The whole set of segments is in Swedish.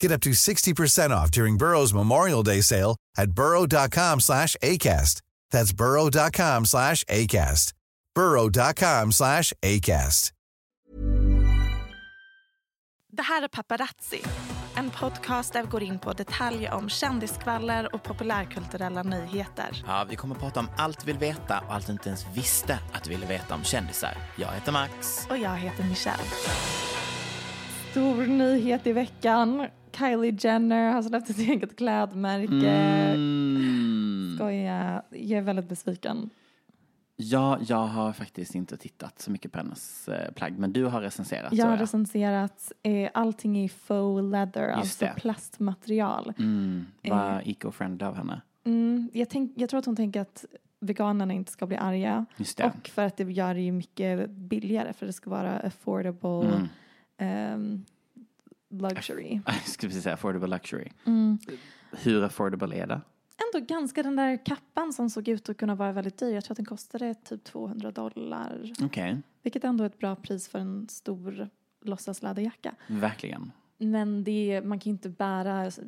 Get up to 60% off during Burrow's Memorial Day sale at burrow.com slash ACAST. That's burrow.com slash ACAST. burrow.com slash ACAST. Det här är Paparazzi, en podcast där vi går in på detaljer om kändiskvaller och populärkulturella nyheter. Ja, vi kommer att prata om allt du vill veta och allt du inte ens visste att du ville veta om kändisar. Jag heter Max. Och jag heter Michelle. Stor nyhet i veckan. Kylie Jenner har släppt ett eget klädmärke. Mm. Skoja. Jag är väldigt besviken. Ja, jag har faktiskt inte tittat så mycket på hennes eh, plagg, men du har recenserat. Jag har recenserat eh, allting i faux leather, alltså det. plastmaterial. Mm, var eco-friendly av henne. Mm, jag, tänk, jag tror att hon tänker att veganerna inte ska bli arga. Just. Och för att det gör det ju mycket billigare för det ska vara affordable Mm. ehm, luxury. Jag skulle precis säga affordable luxury. Mm. Hur affordable är det? Ändå ganska den där kappan som såg ut att kunna vara väldigt dyr. Jag tror att den kostade typ 200 dollar. Okej, Vilket ändå är ett bra pris för en stor låtsasläderjacka. verkligen. Men det man kan ju inte bära s-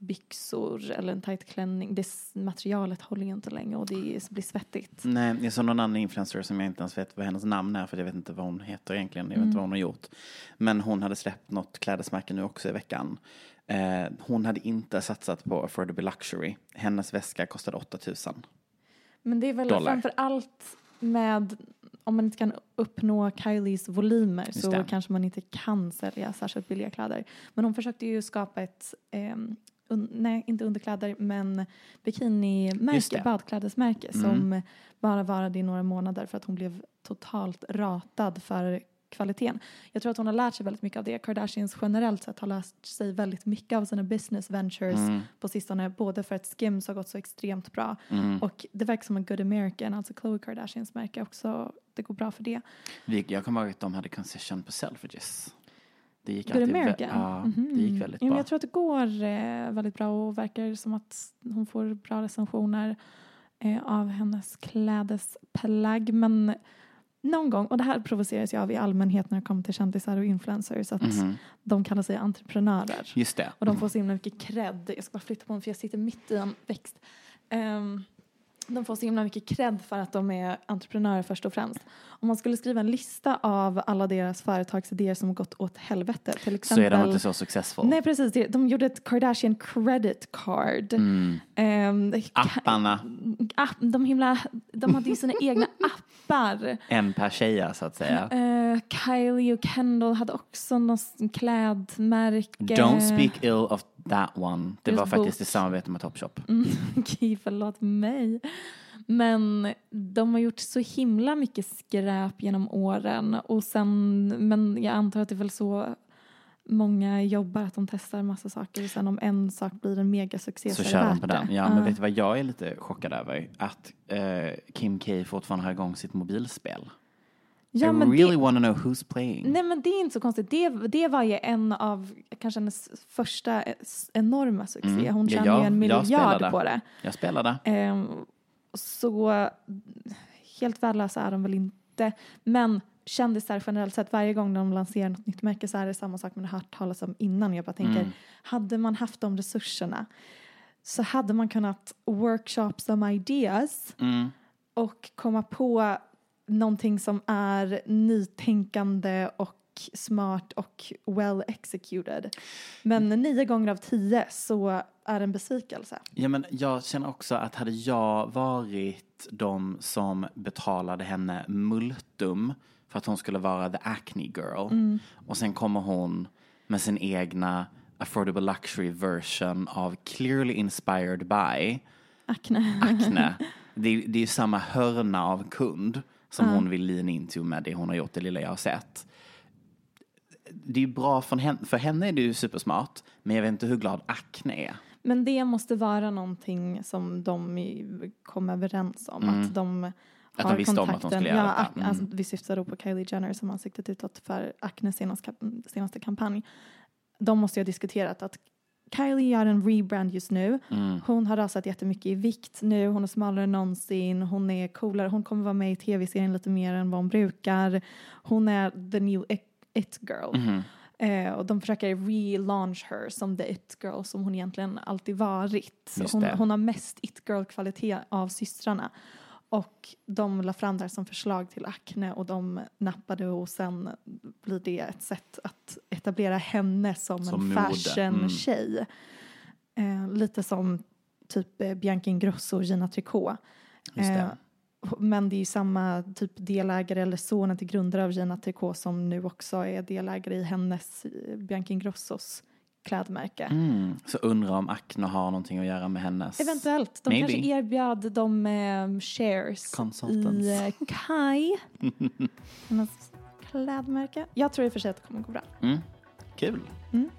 låtsasläderbyxor eller en tight klänning. Det materialet håller ju inte länge och det blir svettigt. Nej, jag såg någon annan influencer som jag inte ens vet vad hennes namn är för jag vet inte vad hon heter egentligen. Jag vet inte vad hon har gjort. Men hon hade släppt något klädesmärke nu också i veckan. Eh, hon hade inte satsat på affordable luxury. Hennes väska kostade 8000. Men det är väl Dollar. framför allt med om man inte kan uppnå Kylies volymer så kanske man inte kan sälja särskilt billiga kläder. Men hon försökte ju skapa ett, ehm, un, nej inte underkläder men bikinimärke, badklädesmärke Mm. som bara varade i några månader för att hon blev totalt ratad för kvaliteten. Jag tror att hon har lärt sig väldigt mycket av det. Kardashians generellt sett har lärt sig väldigt mycket av sina business ventures Mm. på sistone. Både för att Skims har gått så extremt bra Mm. och det verkar som en Good American, alltså Khloe Kardashians märke också. Det går bra för det. Jag kommer ihåg att de hade concession på Selfridges. Det gick Good American? Ja, Mhm. det gick väldigt Ja, men bra. jag tror att det går eh, väldigt bra och verkar som att hon får bra recensioner eh, av hennes klädesplagg. Men någon gång, och det här provoceras jag av i allmänhet när det kommer till kändisar och influencers, att Mhm. de kallar sig entreprenörer. Just det. Och de får så himla mycket cred. Jag ska bara flytta på mig för jag sitter mitt i en växt. Ehm, de får så himla mycket cred för att de är entreprenörer först och främst. Om man skulle skriva en lista av alla deras företagsidéer som har gått åt helvete. Till Så exempel, är de inte så successful. Nej precis, de gjorde ett Kardashian credit card. Mm. Ehm, Apparna. app, de, himla, de hade ju sina egna appar. En per tjeja så att säga. Eh, Kylie och Kendall hade också något klädmärke. Don't speak ill of that one. Det Just var faktiskt i samarbete med Topshop. Mm, Okej, förlåt mig. Men de har gjort så himla mycket skräp genom åren. Och sen, men jag antar att det är väl så många jobbar att de testar massa saker och sen om en sak blir en megasuccé Så det kör de på den. Ja, men vet du vad jag är lite chockad över? Att eh, Kim K fortfarande har igång sitt mobilspel. Ja, I men really det, wanna know who's playing. nej men det är inte så konstigt. Det, det var ju en av kanske hennes första enorma succé. Mm. Hon Ja, tjänar ju en miljard på det. Jag spelade. Ehm, så helt värdelösa är de väl inte inte. Men kändisar generellt sett, varje gång de lanserar något nytt märke så är det samma sak man har hört talas om innan. Jag bara tänker, Mm. hade man haft de resurserna så hade man kunnat workshop some ideas Mm. och komma på någonting som är nytänkande och smart och well executed. Men nio gånger av tio så är det en besvikelse. Ja, men jag känner också att hade jag varit de som betalade henne multum för att hon skulle vara the acne girl och sen kommer hon med sin egna affordable luxury version av clearly inspired by Acne. Acne. Det är, det är ju samma hörna av kund som hon vill lean into med det hon har gjort, det lilla jag har sett. Det är ju bra för henne, för henne är det ju supersmart, men jag vet inte hur glad Acne är. Men det måste vara någonting som de kom överens om. Att de Mm. Att har de visste om att de skulle göra ja, detta. Mm. alltså, Vi syftar då på Kylie Jenner som ansiktet utåt för Acnes senaste, senaste kampanj. De måste ju ha diskuterat att Kylie gör en rebrand just nu. Mm. Hon har rasat jättemycket i vikt nu. Hon är smalare än någonsin. Hon är coolare. Hon kommer vara med i tv-serien lite mer än vad hon brukar. Hon är the new it girl. Mhm. Eh, och de försöker relaunch her som the it girl som hon egentligen alltid varit. Hon, hon har mest it girl kvalitet av systrarna. Och de la fram det här som förslag till Acne och de nappade och sen blir det ett sätt att etablera henne som, Som en fashion-tjej. Eh, lite som typ eh, Bianca Ingrosso och Gina Tricot. Eh, men det är ju samma typ delägare eller sonen till grundare av Gina Tricot som nu också är delägare i hennes, eh, Bianca Ingrossos klädmärke. Mm. Så undrar om Acne har någonting att göra med hennes... Eventuellt. De Maybe. kanske erbjöd dem eh, shares Consultants. i eh, Kai. hennes klädmärke. Jag tror i och för sig att det kommer gå bra. Mm. Kul. Mm.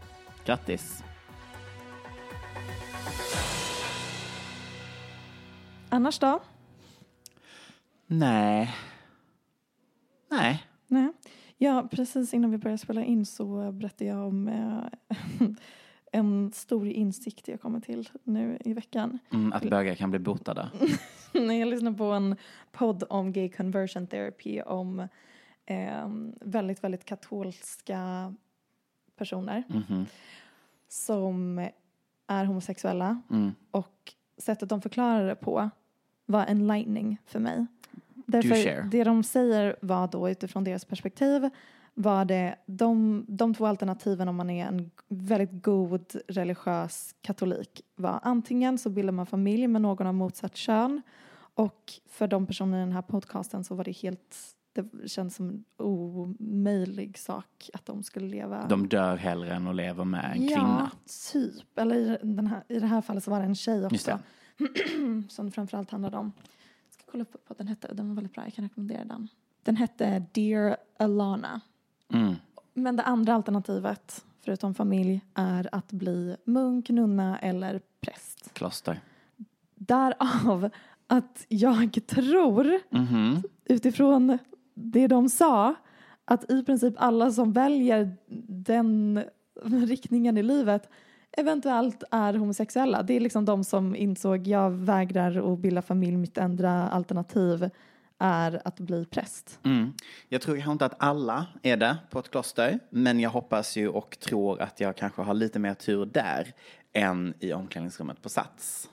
Grattis. Annars då? Nej. Nej. Nej. Ja, precis innan vi började spela in så berättade jag om eh, en stor insikt jag kommer till nu i veckan. Mm, att bögar kan bli botade. När jag lyssnade på en podd om gay conversion therapy om eh, väldigt, väldigt katolska personer Mhm. som är homosexuella Mm. och sättet de förklarade det på var enlightening för mig. Därför det de säger var då utifrån deras perspektiv var det de, de två alternativen om man är en väldigt god religiös katolik var antingen så bildar man familj med någon av motsatt kön och för de personerna i den här podcasten så var det helt det känns som en omöjlig sak att de skulle leva De dör hellre än att leva med en ja, kvinna. typ. Eller i, den här, i det här fallet så var det en tjej också. som framförallt handlade om. Kolla upp vad den hette. Den var väldigt bra. Jag kan rekommendera den. Den hette Dear Alana. Mm. Men det andra alternativet, förutom familj, är att bli munk, nunna eller präst. Kloster. Därav att jag tror, Mhm. utifrån det de sa, att i princip alla som väljer den riktningen i livet eventuellt är homosexuella. Det är liksom de som insåg jag vägrar att bilda familj, mitt enda alternativ är att bli präst. Mm. Jag tror kanske inte att alla är det på ett kloster, men jag hoppas ju och tror att jag kanske har lite mer tur där än i omklädningsrummet på Sats.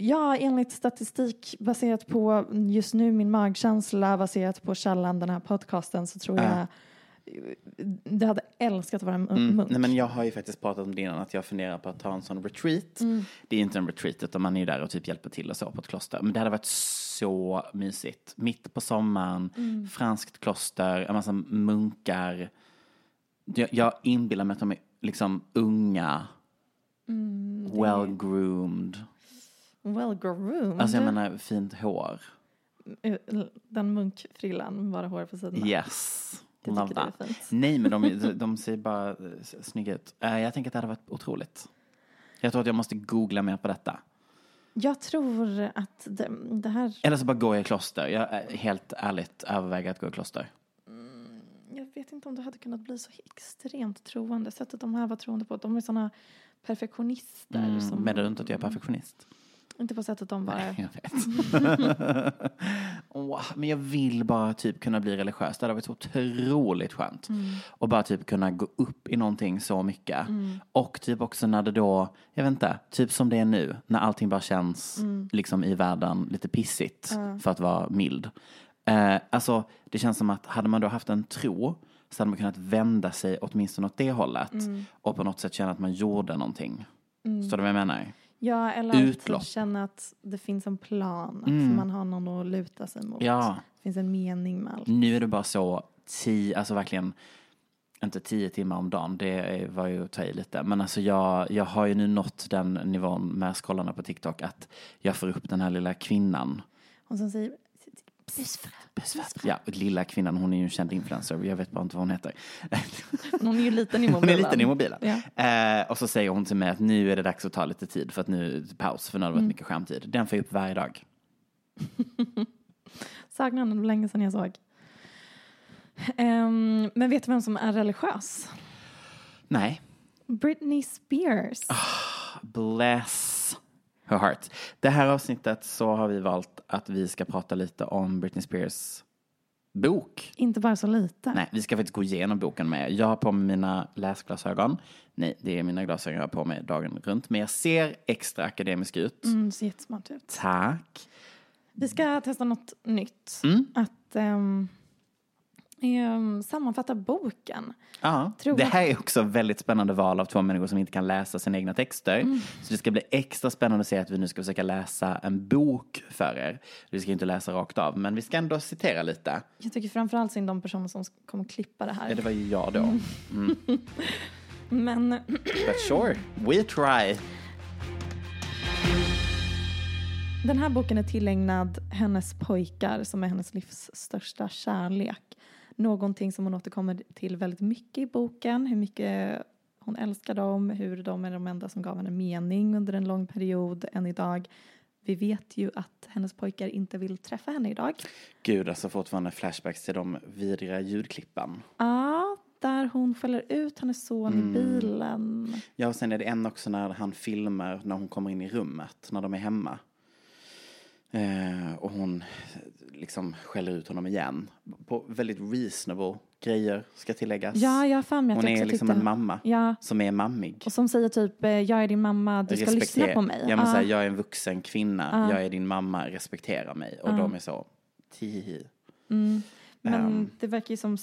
Ja, enligt statistik baserat på just nu min magkänsla baserat på källan den här podcasten så tror jag det hade älskat att vara en Mm. munk. Nej, men jag har ju faktiskt pratat om det innan, att jag funderar på att ta en sån retreat. Det är inte en retreat, utan man är ju där och typ hjälper till och så på ett kloster. Men det hade varit så mysigt. Mitt på sommaren, franskt kloster, en massa munkar. Jag, jag inbillar mig att de är liksom unga, well-groomed. Well groomed. Alltså jag menar fint hår. Eh, Den munkfrillan, bara hår på sidorna. Yes. Det tycker du är fint. Nej, men de, de ser bara eh, snygga ut. Eh, Jag tänker att det hade varit otroligt. Jag tror att jag måste googla mer på detta. Jag tror att det, det här, Eller så bara går jag i kloster. Jag är helt ärligt överväger att gå i kloster. jag vet inte om det hade kunnat bli så extremt troende. Sättet de här var troende på, de är sådana perfektionister. Mm, som, Menar du inte att jag är perfektionist? Inte på sättet de bara, Jag vet. åh, men jag vill bara typ kunna bli religiös. Det hade varit så otroligt skönt. Och bara typ kunna gå upp i någonting så mycket. Och typ också när det då, jag vet inte, typ som det är nu. När allting bara känns liksom i världen lite pissigt. För att vara mild. Eh, alltså det känns som att hade man då haft en tro så hade man kunnat vända sig åtminstone åt det hållet. Och på något sätt känna att man gjorde någonting. Förstår du vad jag menar? Ja, eller att Utlopp. känna att det finns en plan, att Mm. man har någon att luta sig mot. Ja. Det finns en mening med allt. Nu är det bara så, tio, alltså verkligen, inte tio timmar om dagen, det var ju att ta i lite. Men alltså jag, jag har ju nu nått den nivån med scrollarna på TikTok att jag får upp den här lilla kvinnan. Och sen säger Ja, lilla kvinnan, hon är ju en känd influencer, jag vet bara inte vad hon heter. hon är ju liten i Hon mobilen. är liten i mobilen. Ja. Eh, och så säger hon till mig att nu är det dags att ta lite tid för att nu paus, för nu har det varit mycket skärmtid. Den får jag upp varje dag. Saknar var länge sedan jag såg. Ehm, men vet du vem som är religiös? Nej, Britney Spears. Ah. bless her heart. Det här avsnittet så har vi valt att vi ska prata lite om Britney Spears bok. Inte bara så lite. Nej, vi ska faktiskt gå igenom boken med. Jag har på mig mina läsglasögon. Nej, det är mina glasögon jag har på mig dagen runt. Men jag ser extra akademisk ut. Mm, ser jättesmart ut. Tack. Vi ska testa något nytt. Mm. Att ehm, ehm, sammanfatta boken. Ja, det här är också väldigt spännande val av två människor som inte kan läsa sina egna texter. Mm. Så det ska bli extra spännande att se att vi nu ska försöka läsa en bok för er. Vi ska inte läsa rakt av, men vi ska ändå citera lite. Jag tycker framförallt synd om personer som kommer klippa det här. Ja, det var ju jag då. Mm. Men But sure, we try. den här boken är tillägnad hennes pojkar som är hennes livs största kärlek. Någonting som hon återkommer till väldigt mycket i boken. Hur mycket hon älskar dem, hur de är de enda som gav henne mening under en lång period än idag. Vi vet ju att hennes pojkar inte vill träffa henne idag. Gud, alltså fortfarande flashbacks till de vidriga ljudklippen. Ja, där hon skäller ut hennes son Mm. i bilen. Ja, och sen är det en också när han filmar när hon kommer in i rummet, när de är hemma. Eh, och hon liksom skäller ut honom igen. På väldigt reasonable grejer, ska tilläggas. Ja, jag har Hon är liksom tyckte- en mamma Ja, som är mammig. och som säger typ eh, jag är din mamma, du ska lyssna Respekter- på mig. Ja, men Ja. så här, jag är en vuxen kvinna, Ja. jag är din mamma, respektera mig. Och de är så, tihi. Men Ehm. det verkar ju som,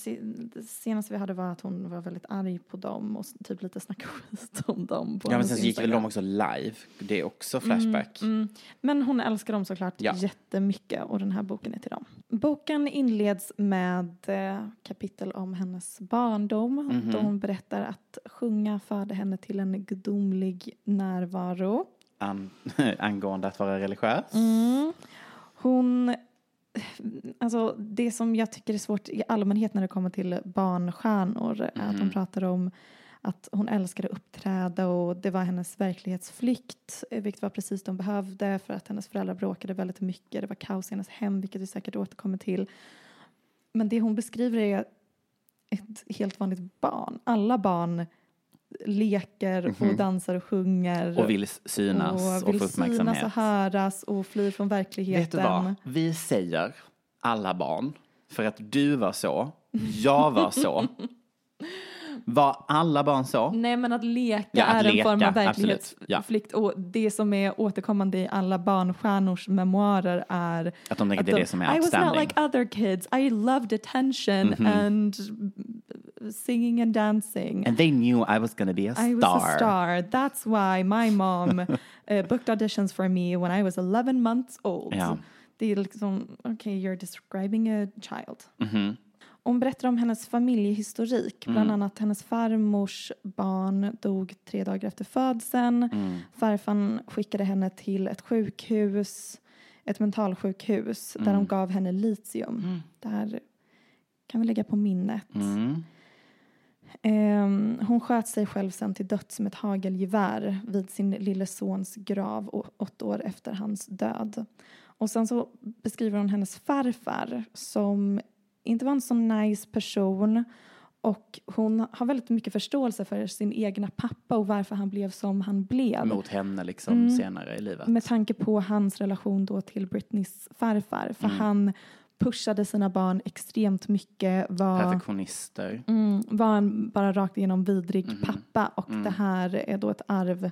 det senaste vi hade var att hon var väldigt arg på dem och typ lite snackade skit om dem Ja, men sen så gick väl de också live. Det är också flashback. Mm. Men hon älskar dem såklart Ja. jättemycket och den här boken är till dem. Boken inleds med eh, kapitel om hennes barndom Mhm. då hon berättar att sjunga förde henne till en gudomlig närvaro. An- angående att vara religiös. Mm. Hon, alltså det som jag tycker är svårt i allmänhet när det kommer till barnstjärnor är att hon pratar om att hon älskade att uppträda och det var hennes verklighetsflykt eh, vilket var precis det hon behövde för att hennes föräldrar bråkade väldigt mycket. Det var kaos i hennes hem vilket vi säkert återkommer till. Men det hon beskriver är ett helt vanligt barn. Alla barn leker och dansar och sjunger Och vill synas och, vill få uppmärksamhet. synas och höras och flyr från verkligheten. Vet du vad? Vi säger alla barn, för att du var så, jag var så. Var alla barn så? Nej men att leka Ja, att är en leka, form av verklighetsflykt och det som är återkommande i alla barnstjärnors memoarer är Att de tänker att det är det som är I was not like other kids, I loved attention and singing and dancing. And they knew I was gonna be a star. I was a star. That's why my mom uh, booked auditions for me when I was 11 months old. Ja. Det är liksom, okay, you're describing a child. Mhm. Hon berättar om hennes familjehistorik, Mm. bland annat hennes farmors barn dog tre dagar efter födseln. Mm. Farfan skickade henne till ett sjukhus, ett mentalsjukhus, där Mm. de gav henne litium. Det här kan vi lägga på minnet. Mm. Ehm, hon sköt sig själv sen till döds med ett hagelgevär vid sin lille sons grav åtta år efter hans död. Och sen så beskriver hon hennes farfar som inte var en så nice person och hon har väldigt mycket förståelse för sin egna pappa och varför han blev som han blev. Mot henne liksom senare i livet. Med tanke på hans relation då till Britneys farfar. För han pushade sina barn extremt mycket, var, Perfektionister. mm, var en bara rakt igenom vidrig Mhm. pappa och Mm. det här är då ett arv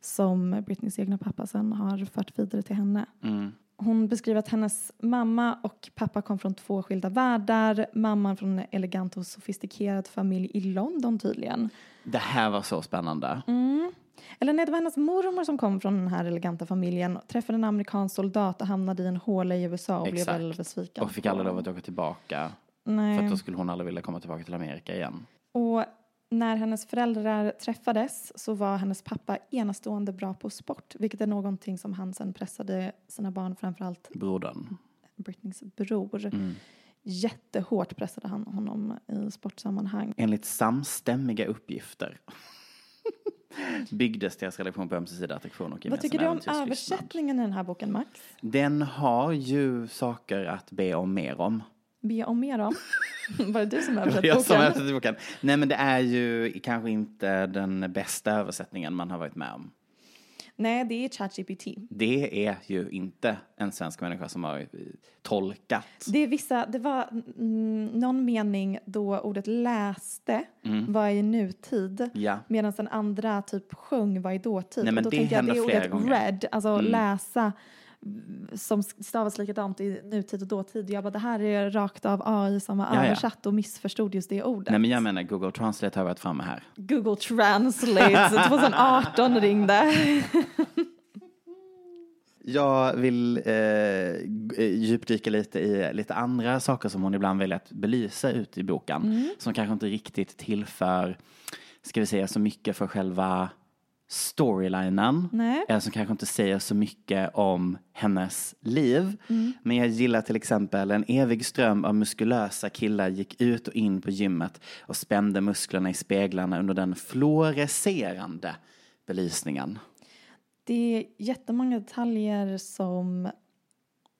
som Britneys egna pappa sen har fört vidare till henne. Mm. Hon beskriver att hennes mamma och pappa kom från två skilda världar. Mamman från en elegant och sofistikerad familj i London tydligen. Det här var så spännande. Mm. Eller nej, det var hennes mormor som kom från den här eleganta familjen. Träffade en amerikansk soldat och hamnade i en håla i USA och blev Exakt. väldigt besviken. Och fick aldrig lov att åka tillbaka. Nej. För att då skulle hon aldrig vilja komma tillbaka till Amerika igen. Och när hennes föräldrar träffades så var hennes pappa enastående bra på sport, vilket är någonting som han sen pressade sina barn, framförallt Brodern. Britneys bror. Mm. Jättehårt pressade han honom i sportsammanhang. Enligt samstämmiga uppgifter byggdes deras relation på ömsesidig attraktion och Vad gemensam tycker du om översättningen i den här boken, Max? Den har ju saker att be om mer om. Be om mer om. Var det du som översatte som boken? boken. Nej men det är ju kanske inte den bästa översättningen man har varit med om. Nej, det är ChatGPT. Det är ju inte en svensk människa som har eh, tolkat. Det är vissa, det var mm, någon mening då ordet läste var i nutid. Mm. Ja. Medan den andra typ sjöng var i dåtid. Nej, men och då det tänker jag det är ordet gånger. Mm. read, alltså läsa mm, som stavas likadant i nutid och dåtid. Jag bara, det här är rakt av AI som har översatt och missförstod just det ordet. Nej men jag menar Google Translate har varit framme här. Google Translate 2018 ringde. Jag vill eh, djupdyka lite i lite andra saker som hon ibland väljer att belysa ut i boken. Mm. Som kanske inte riktigt tillför, ska vi säga, så mycket för själva storylinen. Nej. Som kanske inte säger så mycket om hennes liv. Mm. Men jag gillar till exempel en evig ström av muskulösa killar gick ut och in på gymmet och spände musklerna i speglarna under den fluorescerande belysningen. Det är jättemånga detaljer som...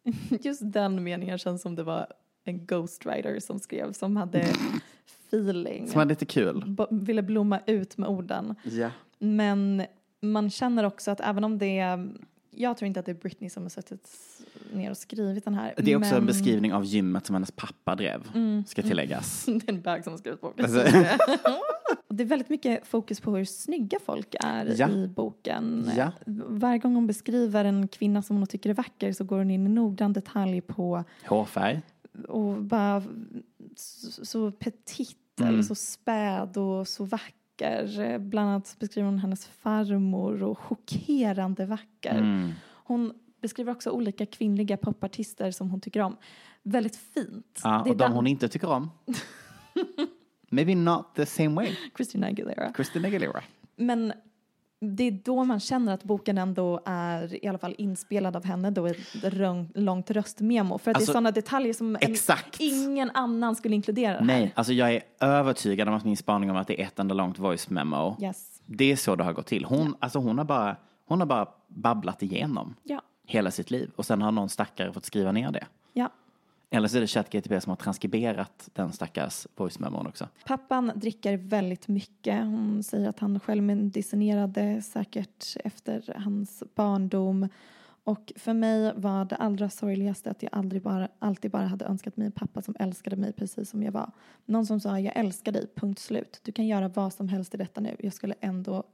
Just den meningen känns som det var en ghostwriter som skrev, som hade feeling. Som var lite kul. Ville blomma ut med orden. Ja. Men man känner också att även om det är... Jag tror inte att det är Britney som har suttit ner och skrivit den här. Det är också men, en beskrivning av gymmet som hennes pappa drev, ska tilläggas. det är en bög som har skrivit boken. Alltså. Det är väldigt mycket fokus på hur snygga folk är Ja. i boken. Ja. Varje gång hon beskriver en kvinna som hon tycker är vacker så går hon in i noggrann detalj på Hårfärg. och bara så, så petit Mm. eller så späd och så vacker. Bland annat beskriver hon hennes farmor och chockerande vacker. Mm. Hon beskriver också olika kvinnliga popartister som hon tycker om. Väldigt fint. Ja, och de hon inte tycker om. Maybe not the same way. Christina Aguilera. Christina Aguilera. Men det är då man känner att boken ändå är i alla fall inspelad av henne då i ett långt röstmemo. För att det Alltså, är sådana detaljer som en, ingen annan skulle inkludera det här. Nej, alltså jag är övertygad om att min spaning om att det är ett enda långt voice memo. Yes. Det är så det har gått till. Hon, alltså hon, har bara, hon har bara babblat igenom Ja. hela sitt liv och sen har någon stackare fått skriva ner det. Ja. Eller så är det ChatGTP som har transkriberat den stackars voice memon också. Pappan dricker väldigt mycket. Hon säger att han själv medicinerade säkert efter hans barndom. Och för mig var det allra sorgligaste att jag aldrig bara, alltid bara hade önskat mig en pappa som älskade mig precis som jag var. Någon som sa jag älskar dig, punkt slut. Du kan göra vad som helst i detta nu. Jag skulle ändå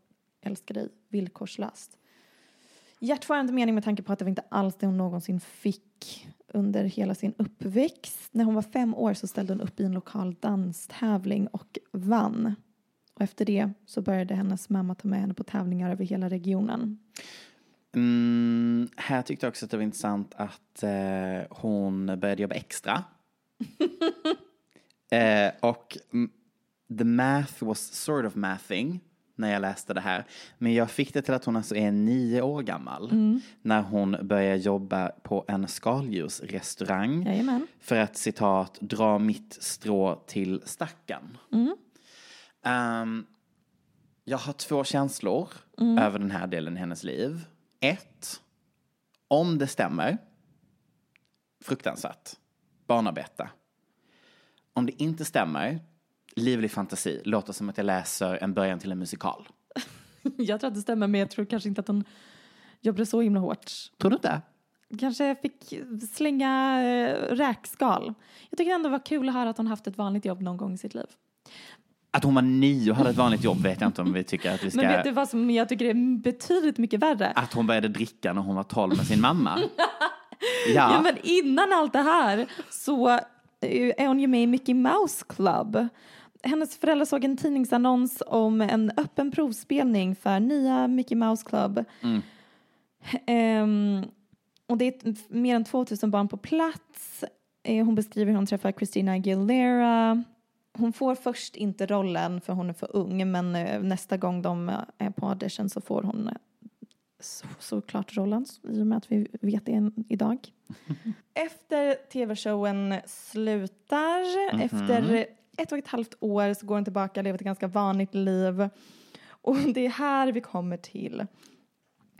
älska dig villkorslöst. Hjärtskärande mening med tanke på att det var inte alls det hon någonsin fick under hela sin uppväxt. När hon var fem år så ställde hon upp i en lokal danstävling och vann. Och efter det så började hennes mamma ta med henne på tävlingar över hela regionen. Mm, här tyckte jag också att det var intressant att eh, hon började jobba extra. eh, och the math was sort of mathing när jag läste det här. Men jag fick det till att hon alltså är nio år gammal när hon börjar jobba på en skaldjursrestaurang Jajamän. för att citat dra mitt strå till stacken. Ehm, jag har två känslor över den här delen i hennes liv. Ett, om det stämmer, fruktansvärt, barnarbete. Om det inte stämmer, livlig fantasi, låter som att jag läser en början till en musikal. Jag tror att det stämmer men jag tror kanske inte att hon jobbade så himla hårt. Tror du inte? kanske fick slänga eh, räkskal. Jag tycker ändå det var kul att höra att hon haft ett vanligt jobb någon gång i sitt liv. Att hon var nio och hade ett vanligt jobb vet jag inte om vi tycker att vi ska... Men vet du vad som jag tycker är betydligt mycket värre? Att hon började dricka när hon var tolv med sin mamma. Ja. ja. men innan allt det här så eh, är hon ju med i Mickey Mouse Club. Hennes föräldrar såg en tidningsannons om en öppen provspelning för nya Mickey Mouse Club. Ehm, och det är mer än 2000 barn på plats. Eh, hon beskriver hur hon träffar Christina Aguilera. Hon får först inte rollen för hon är för ung men eh, nästa gång de eh, är på audition så får hon så, såklart rollen i och med att vi vet det idag. Efter tv-showen slutar, efter ett och ett halvt år så går hon tillbaka och lever ett ganska vanligt liv. Och det är här vi kommer till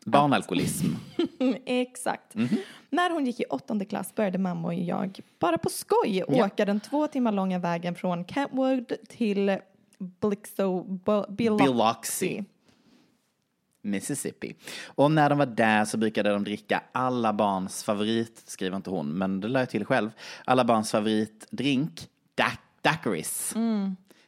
Barnalkoholism. Exakt. När hon gick i åttonde klass började mamma och jag bara på skoj åka den två timmar långa vägen från Kentwood till Blixo, Biloxi. Biloxi. Mississippi. Och när de var där så brukade de dricka alla barns favorit, skriver inte hon, men det lade jag till själv, alla barns favoritdrink, da- daiquiris.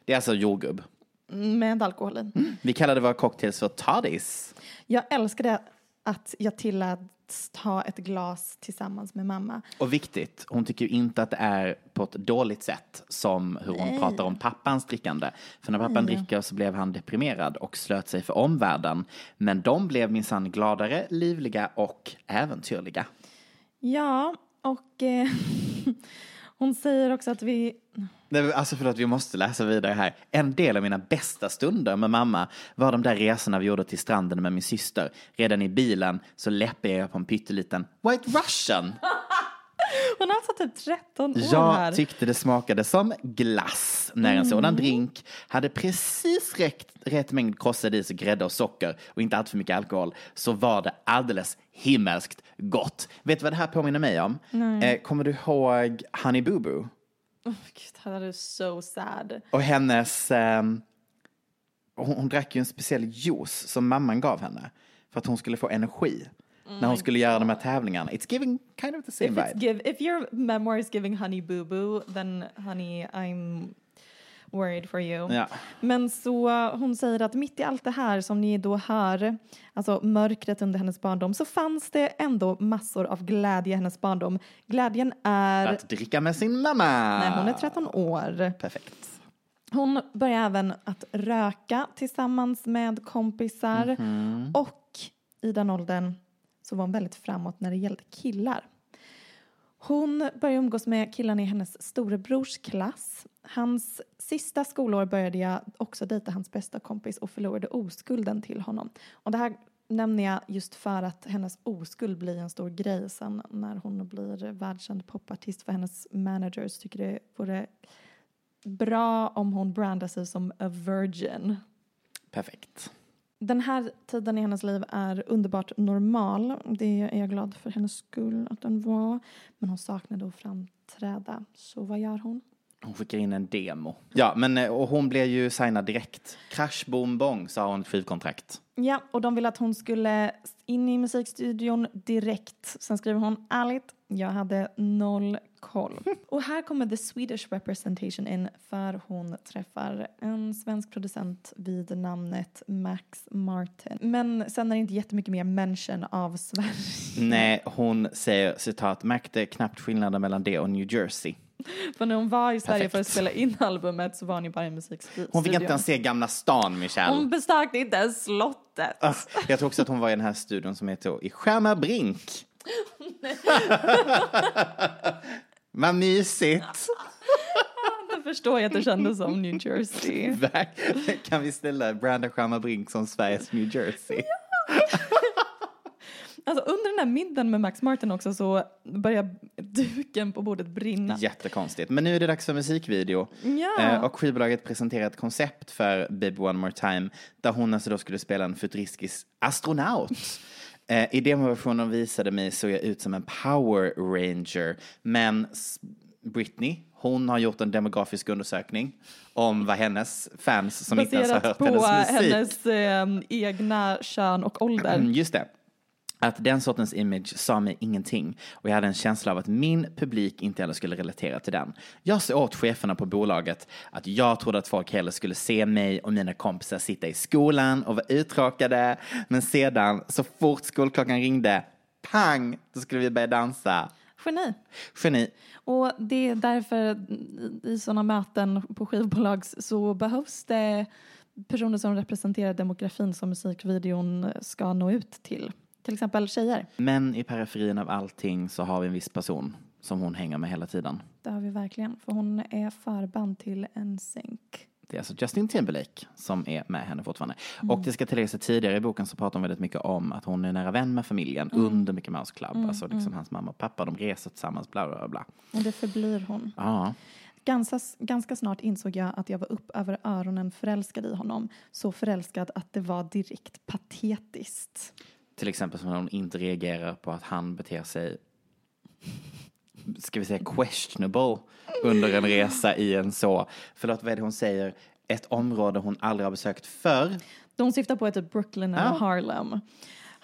Det är alltså jordgubb. Med alkohol i. Vi kallade våra cocktails för toddies. Jag älskade att jag tilläts ta ett glas tillsammans med mamma. Och viktigt, hon tycker ju inte att det är på ett dåligt sätt som hur hon pratar om pappans drickande. För när pappan dricker så blev han deprimerad och slöt sig för omvärlden. Men de blev minsann gladare, livliga och äventyrliga. Ja, och eh, hon säger också att vi... Nej, Alltså förlåt, vi måste läsa vidare här. En del av mina bästa stunder med mamma var de där resorna vi gjorde till stranden med min syster. Redan i bilen så läppade jag på en pytteliten White Russian. Hon är alltså typ 13 år Jag här. tyckte det smakade som glass när en sådan drink hade precis rätt, rätt mängd krossad is, grädde och socker och inte allt för mycket alkohol så var det alldeles himmelskt gott. Vet du vad det här påminner mig om? Eh, kommer du ihåg Honey Boo Boo? Oh, Gud, här är so sad. Och hennes, ehm, hon, hon drack ju en speciell juice som mamman gav henne för att hon skulle få energi när hon skulle göra de här tävlingarna. It's giving kind of the same If, vibe. give, if your memoir is giving honey boo boo, then honey, I'm worried for you. Ja. Men så hon säger att mitt i allt det här som ni då hör, alltså mörkret under hennes barndom, så fanns det ändå massor av glädje i hennes barndom. Glädjen är Att dricka med sin mamma. när hon är 13 år. Perfekt. Hon börjar även att röka tillsammans med kompisar och i den åldern så var hon väldigt framåt när det gällde killar. Hon började umgås med killarna i hennes storebrors klass. Hans sista skolår började jag också dejta hans bästa kompis och förlorade oskulden till honom. Och det här nämner jag just för att hennes oskuld blir en stor grej sen när hon blir världskänd popartist för hennes managers tycker det vore bra om hon brandar sig som a virgin. Perfekt. Den här tiden i hennes liv är underbart normal. Det är jag glad för hennes skull att den var. Men hon saknade att framträda. Så vad gör hon? Hon skickar in en demo. Ja, men eh, och hon blev ju signad direkt. Crash boom bong sa hon ett skivkontrakt. Ja, och de ville att hon skulle in i musikstudion direkt. Sen skriver hon ärligt, jag hade noll koll. Och här kommer the Swedish representation in för hon träffar en svensk producent vid namnet Max Martin. Men sen är det inte jättemycket mer mention av Sverige. Nej, hon säger citat, märkte knappt skillnaden mellan det och New Jersey. För när hon var i Sverige för att Perfekt. spela in albumet så var hon ju bara i musikstudion. Hon fick inte ens se Gamla stan, Michelle. Hon besökte inte ens slottet. Ah, Jag tror också att hon var i den här studion som heter I Skärmarbrink. Vad mysigt. Då förstår jag att det kändes som New Jersey. Kan vi ställa Branda Skärmarbrink som Sveriges New Jersey? Alltså under den här middagen med Max Martin också så börjar duken på bordet brinna. Jättekonstigt. Men nu är det dags för musikvideo. Ja. Eh, och skivbolaget presenterar ett koncept för Baby One More Time där hon alltså då skulle spela en futuristisk astronaut. Eh, I demoversionen visade mig såg jag ut som en Power Ranger. Men Britney, hon har gjort en demografisk undersökning om vad hennes fans som inte ens har Baserat hört på hennes musik. hennes eh, egna kön och ålder. Mm, Just det. Att den sortens image sa mig ingenting och jag hade en känsla av att min publik inte heller skulle relatera till den. Jag sa åt cheferna på bolaget att jag trodde att folk hellre skulle se mig och mina kompisar sitta i skolan och vara uttråkade. Men sedan, så fort skolklockan ringde, pang, då skulle vi börja dansa. Geni. Geni. Och det är därför i sådana möten på skivbolag så behövs det personer som representerar demografin som musikvideon ska nå ut till. Till exempel tjejer. Men i periferin av allting så har vi en viss person som hon hänger med hela tiden. Det har vi verkligen, för hon är förband till NSYNC. Det är alltså Justin Timberlake som är med henne fortfarande. Och det ska tilläggas att tidigare i boken så pratar hon väldigt mycket om att hon är nära vän med familjen under Mickey Mouse Club. Alltså liksom hans mamma och pappa, de reser tillsammans, bla bla bla. Och det förblir hon. Ja. Ganska, ganska snart insåg jag att jag var upp över öronen förälskad i honom. Så förälskad att det var direkt patetiskt. Till exempel som när hon inte reagerar på att han beter sig, ska vi säga questionable, under en resa i en så, förlåt vad är det hon säger, ett område hon aldrig har besökt förr. De syftar på ett Brooklyn eller Ja. Harlem.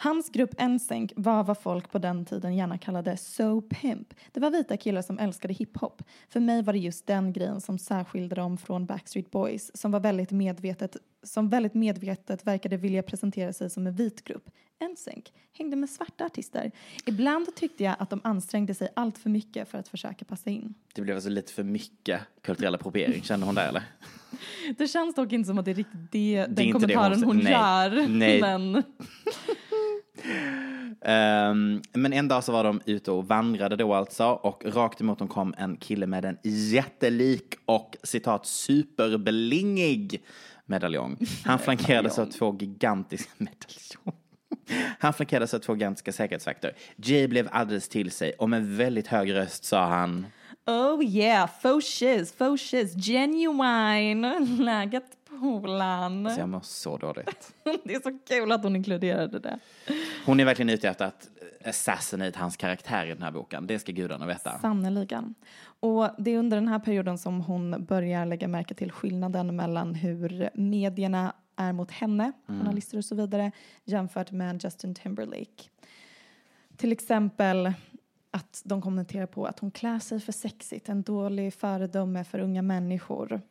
Hans grupp NSYNC var vad folk på den tiden gärna kallade So Pimp. Det var vita killar som älskade hiphop. För mig var det just den grejen som särskilde dem från Backstreet Boys som var väldigt medvetet som väldigt medvetet verkade vilja presentera sig som en vit grupp. NSYNC hängde med svarta artister. Ibland tyckte jag att de ansträngde sig allt för mycket för att försöka passa in. Det blev alltså lite för mycket kulturell appropriering, kände hon där eller? Det känns dock inte som att det är riktigt det, den inte det kommentaren hon hon. Nej. gör. Nej. Men Ehm, men en dag så var de ute och vandrade då alltså och rakt emot dem kom en kille med en jättelik och citat superblingig medaljong. Han flankerades av två gigantiska medaljong. Han flankerades av två gigantiska säkerhetsvakter. Jay blev alldeles till sig och med väldigt hög röst sa han Oh yeah, faux shiz, faux shiz, genuine. Läget Polan. så jag mår så dåligt. Det är så kul att hon inkluderade det. Hon är verkligen ute efter att assassinate hans karaktär i den här boken. Det ska gudarna veta. Sannerligen. Och det är under den här perioden som hon börjar lägga märke till skillnaden mellan hur medierna är mot henne, journalister och så vidare, jämfört med Justin Timberlake. Till exempel att de kommenterar på att hon klär sig för sexigt, en dålig föredöme för unga människor.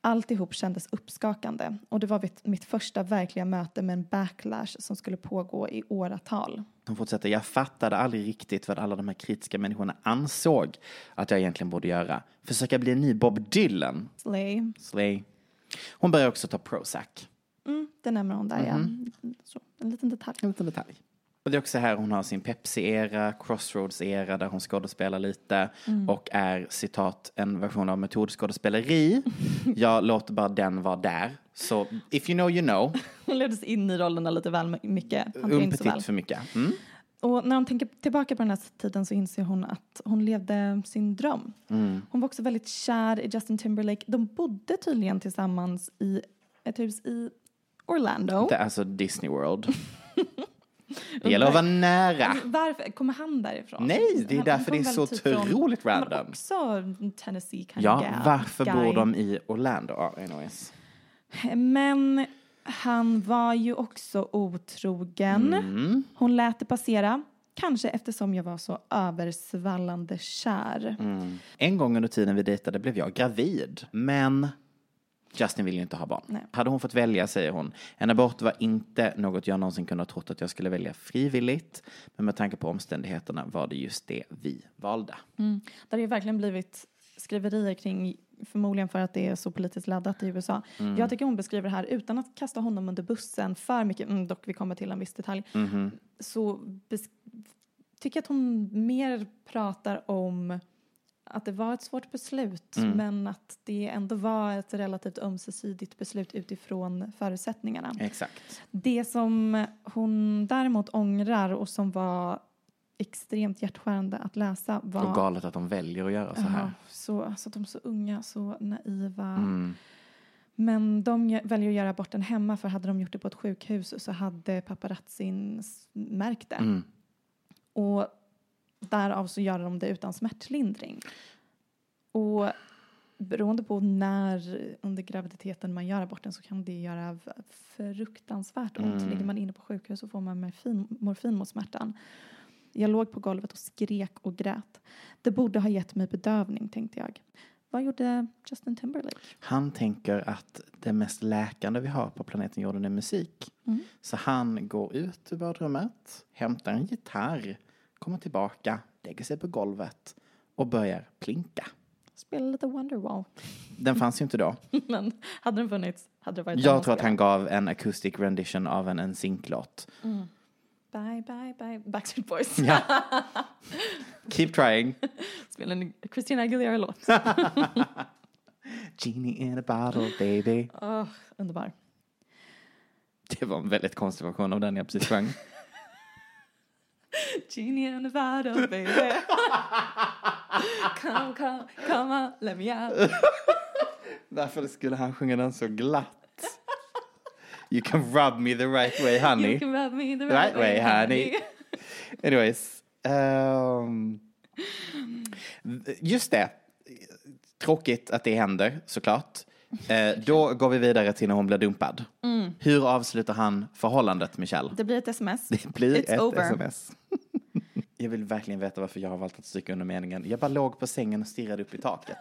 Alltihop kändes uppskakande och det var mitt, första verkliga möte med en backlash som skulle pågå i åratal. Hon fortsätter, jag fattade aldrig riktigt vad alla de här kritiska människorna ansåg att jag egentligen borde göra. Försöka bli en ny Bob Dylan. Slay. Slay. Hon börjar också ta Prozac. Mm, det nämner hon där, ja. Så, en liten detalj. En liten detalj. Och det är också här hon har sin Pepsi-era, Crossroads-era där hon skådespelar lite och är citat en version av metodskådespeleri. Jag låter bara den vara där. Så if you know you know, Hon leddes in i rollerna lite väl mycket. Umpetit för mycket. Mm. Och när hon tänker tillbaka på den här tiden så inser hon att hon levde sin dröm. Mm. Hon var också väldigt kär i Justin Timberlake. De bodde tydligen tillsammans i ett hus i Orlando. Det är alltså Disney World. Det gäller att vara nära. Varför? Kommer han därifrån? Nej, det är därför det är så typ från- otroligt var random. också Tennessee kind Ja, guy. varför bor de i Orlando? Anyways. Men han var ju också otrogen. Mm. Hon lät det passera. Kanske eftersom jag var så översvallande kär. Mm. En gång under tiden vi dejtade blev jag gravid. Men Justin vill ju inte ha barn. Nej. Hade hon fått välja, säger hon. En abort var inte något jag någonsin kunde ha trott att jag skulle välja frivilligt. Men med tanke på omständigheterna var det just det vi valde. Mm. Det har ju verkligen blivit skriverier kring, förmodligen för att det är så politiskt laddat i USA. Mm. Jag tycker hon beskriver det här utan att kasta honom under bussen för mycket, mm, dock vi kommer till en viss detalj, Mhm. så tycker jag att hon mer pratar om att det var ett svårt beslut Mm. men att det ändå var ett relativt ömsesidigt beslut utifrån förutsättningarna. Exakt. Det som hon däremot ångrar och som var extremt hjärtskärande att läsa var Och galet att de väljer att göra så här. Ja, så, alltså de är så unga, så naiva. Mm. Men de väljer att göra aborten hemma för hade de gjort det på ett sjukhus så hade paparazzin märkt det. Mm. Och därav så gör de det utan smärtlindring. Och beroende på när under graviditeten man gör aborten så kan det göra fruktansvärt ont. Mm. Ligger man inne på sjukhus så får man morfin, morfin mot smärtan. Jag låg på golvet och skrek och grät. Det borde ha gett mig bedövning tänkte jag. Vad gjorde Justin Timberlake? Han tänker att det mest läkande vi har på planeten jorden är musik. Mm. Så han går ut ur badrummet, hämtar en gitarr, kommer tillbaka, lägger sig på golvet och börjar plinka. Spela lite Wonderwall. Den fanns ju inte då. Men hade den funnits hade det varit Jag tror att han gav en acoustic rendition av en, en synklåt. Bye, bye, bye. Backstreet Boys. Ja. Keep trying. Spela en Christina Aguilera-låt. Genie in a bottle baby. Åh, underbar. Det var en väldigt konstig version av den jag precis sjöng. Genie in a bottle, baby. come, come, come on, let me out. Varför skulle han sjunga den så glatt? You can rub me the right way honey. You can rub me the right, Right way, way, honey. Anyways. ehm, just det. Tråkigt att det händer såklart. Eh, då går vi vidare till när hon blir dumpad. Hur avslutar han förhållandet Michelle? Det blir ett sms. Det blir It's ett over. sms. Jag vill verkligen veta varför jag har valt att stryka under meningen. Jag bara låg på sängen och stirrade upp i taket.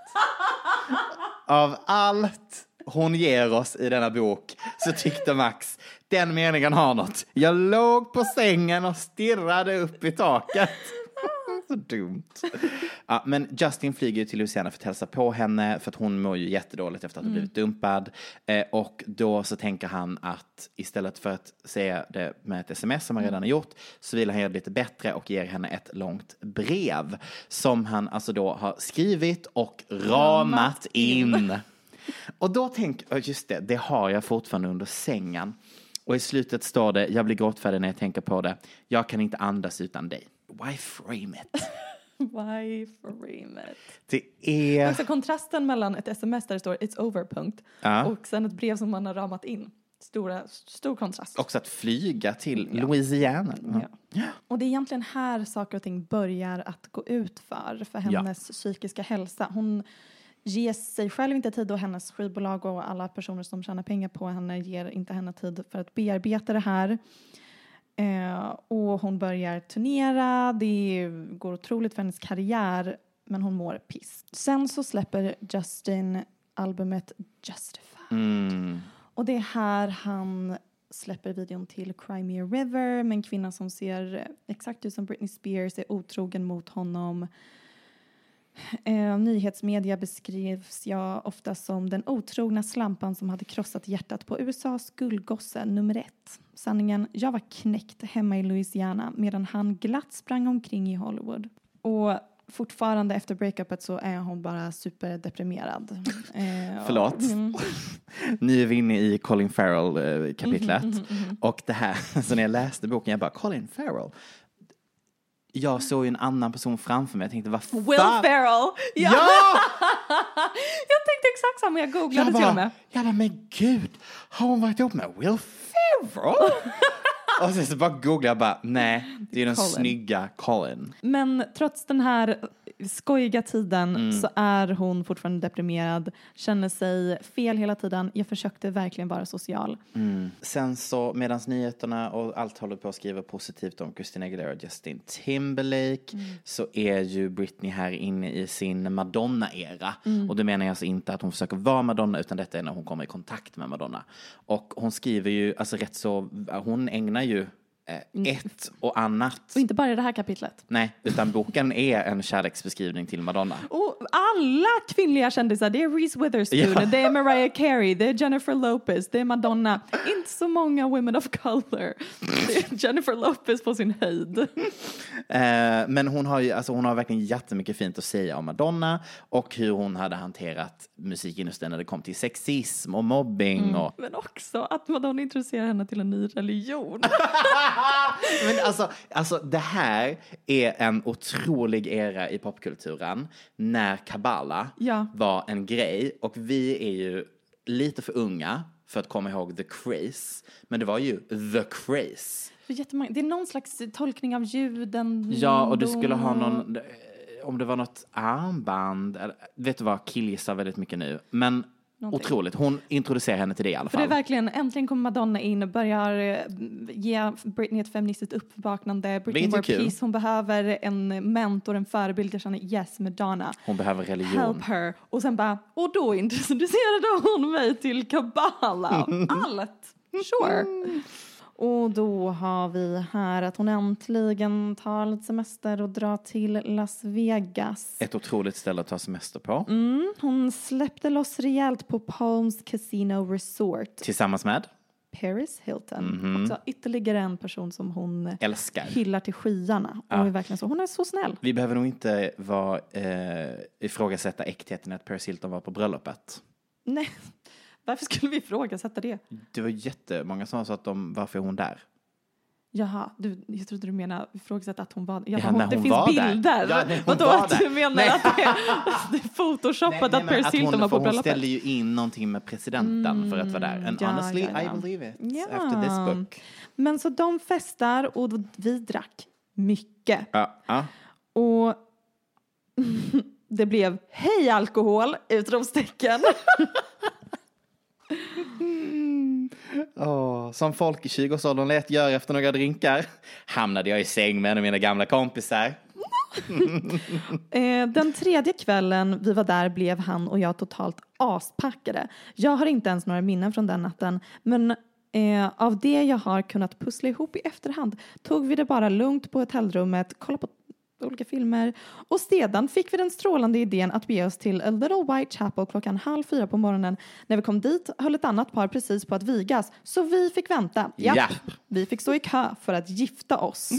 Av allt hon ger oss i denna bok så tyckte Max den meningen har något. Jag låg på sängen och stirrade upp i taket. Så dumt. Ja, men Justin flyger ju till Louisiana för att hälsa på henne för att hon mår ju jättedåligt efter att ha blivit dumpad. Eh, och då så tänker han att istället för att säga det med ett sms som han redan har gjort så vill han göra det lite bättre och ger henne ett långt brev som han alltså då har skrivit och ramat in. Och då tänker jag, just det, det har jag fortfarande under sängen. Och i slutet står det, jag blir gråtfärdig när jag tänker på det, jag kan inte andas utan dig. Why frame it? Why frame it? Det är... Också kontrasten mellan ett sms där det står it's over, punkt. Ja. Och sen ett brev som man har ramat in. Stora, stor kontrast. Också att flyga till Louisiana. Ja. Och det är egentligen här saker och ting börjar att gå ut för, för Ja. hennes psykiska hälsa. Hon ger sig själv inte tid och hennes skivbolag och alla personer som tjänar pengar på henne ger inte henne tid för att bearbeta det här. Eh, och hon börjar turnera, det går otroligt för hennes karriär men hon mår piss. Sen så släpper Justin albumet Justified. Mm. Och det är här han släpper videon till Cry Me a River med en kvinna som ser exakt ut som Britney Spears, är otrogen mot honom. Eh, nyhetsmedia beskrivs jag ofta som den otrogna slampan som hade krossat hjärtat på USAs guldgosse nummer ett. Sanningen, jag var knäckt hemma i Louisiana medan han glatt sprang omkring i Hollywood. Och fortfarande efter breakupet så är hon bara superdeprimerad. Eh, och- Förlåt. Mm. Nu är vi inne i Colin Farrell-kapitlet. Mhm, Och det här, så när jag läste boken, jag bara, Colin Farrell? Jag såg ju en annan person framför mig, jag tänkte, vad fan? Will Ferrell! Ja! Ja! jag tänkte exakt samma, jag googlade Jag till och bara, med. jag bara, men gud, har hon varit ihop med Will Ferrell? Och sen så bara googlade jag bara, nej, det är den Colin. snygga Colin. Men trots den här skojiga tiden Mm. så är hon fortfarande deprimerad, känner sig fel hela tiden. Jag försökte verkligen vara social. Sen så medan nyheterna och allt håller på att skriva positivt om Christina Aguilera och Justin Timberlake så är ju Britney här inne i sin Madonna-era. Och då menar jag alltså inte att hon försöker vara Madonna utan detta är när hon kommer i kontakt med Madonna. Och hon skriver ju, alltså rätt så, hon ägnar ju ett och annat. Och inte bara i det här kapitlet. Nej, utan boken är en kärleksbeskrivning till Madonna. Och alla kvinnliga kändisar, det är Reese Witherspoon, Ja. det är Mariah Carey, det är Jennifer Lopez, det är Madonna. Inte så många women of color. Det är Jennifer Lopez på sin höjd. Eh, men hon har ju, alltså hon har verkligen jättemycket fint att säga om Madonna och hur hon hade hanterat musikindustrin när det kom till sexism och mobbing och Men också att Madonna introducerar henne till en ny religion. Men alltså, alltså det här är en otrolig era i popkulturen när kabbala Ja. var en grej och vi är ju lite för unga för att komma ihåg the craze. Men det var ju the craze. Det är någon slags tolkning av ljuden. Ja, och du skulle ha någon om det var något armband. Eller, vet du vad, killgissar väldigt mycket nu. Men Någonting. otroligt. Hon introducerar henne till det i alla För det är fall. verkligen, äntligen kommer Madonna in, börjar eh, ge Britney ett feministiskt uppvaknande. Britney kul. peace. Hon behöver en mentor, en förebild. Jag känner yes, Madonna. Hon behöver religion. Help her. Och sen bara, och då introducerade hon mig till Kabbala. Allt. Sure. Och då har vi här att hon äntligen tar lite semester och drar till Las Vegas. Ett otroligt ställe att ta semester på. Mm, hon släppte loss rejält på Palms Casino Resort. Tillsammans med Paris Hilton. Mhm. Också ytterligare en person som hon Älskar. hyllar till skyarna. Och är verkligen så. Hon är så snäll. Vi behöver nog inte vara, eh, ifrågasätta äktheten att Paris Hilton var på bröllopet. Nej, varför skulle vi ifrågasätta det? Det var jättemånga som sa att de, varför är hon där? Jaha, du, jag trodde du menade ifrågasätta att hon var ja, Ja, hon, Det finns där. bilder. Ja, nej, hon Vadå att där. du menar Nej. att det är, det är photoshopat att Paris Hilton var på för hon bröllopet? ställde ju in någonting med presidenten för att vara där. And ja, honestly. I believe it. After this book. Men så de festar och vi drack mycket. Ja, ja. Och det blev hej alkohol! Utropstecken. Oh, som folk i 20-årsåldern lät göra efter några drinkar hamnade jag i säng med en av mina gamla kompisar. Eh, den tredje kvällen vi var där blev han och jag totalt aspackade. Jag har inte ens några minnen från den natten, men eh, av det jag har kunnat pussla ihop i efterhand tog vi det bara lugnt på hotellrummet, kollade på olika filmer och sedan fick vi den strålande idén att bege oss till A Little White Chapel klockan halv fyra på morgonen. När vi kom dit höll ett annat par precis på att vigas, så vi fick vänta. Ja. Vi fick stå i kö för att gifta oss.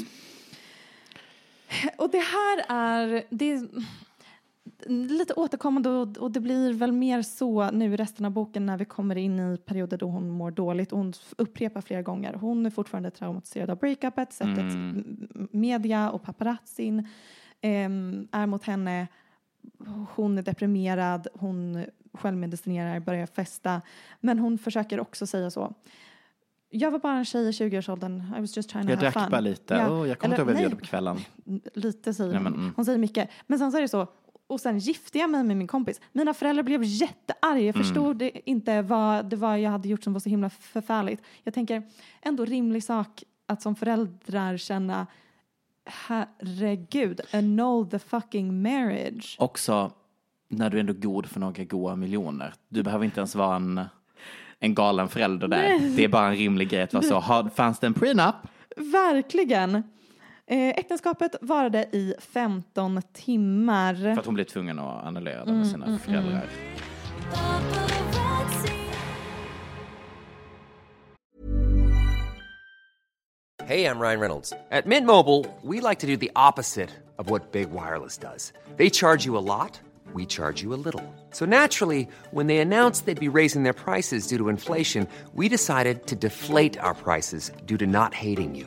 Och det här är, det är lite återkommande och, och det blir väl mer så nu i resten av boken när vi kommer in i perioder då hon mår dåligt. Och hon upprepar flera gånger. Hon är fortfarande traumatiserad av breakupet, sättet m- media och paparazzin ehm, är mot henne. Hon är deprimerad, hon självmedicinerar, börjar festa. Men hon försöker också säga så. Jag var bara en tjej i 20-årsåldern. I was just trying to Jag have drack bara lite. Ja. Åh, jag kommer inte ihåg vad nej, gjorde på kvällen. Lite säger hon. men, mm. Hon säger mycket. Men sen så är det så. Och sen gifte jag mig med min kompis. Mina föräldrar blev jättearga. Jag Mm. förstod det inte vad det var jag hade gjort som var så himla förfärligt. Jag tänker ändå rimlig sak att som föräldrar känna herregud, annul the fucking marriage. Också när du är ändå god för några goa miljoner. Du behöver inte ens vara en, en galen förälder där. Det är bara en rimlig grej att vara så. Fanns det en prenup? Verkligen. Eh, äktenskapet varade i 15 timmar. För att hon blev tvungen att annullera det Mm, med sina föräldrar. Hey, I'm Ryan Reynolds. At Mint Mobile, we like to do the opposite of what Big Wireless does. They charge you a lot, we charge you a little. So naturally, when they announced they'd be raising their prices due to inflation, we decided to deflate our prices due to not hating you.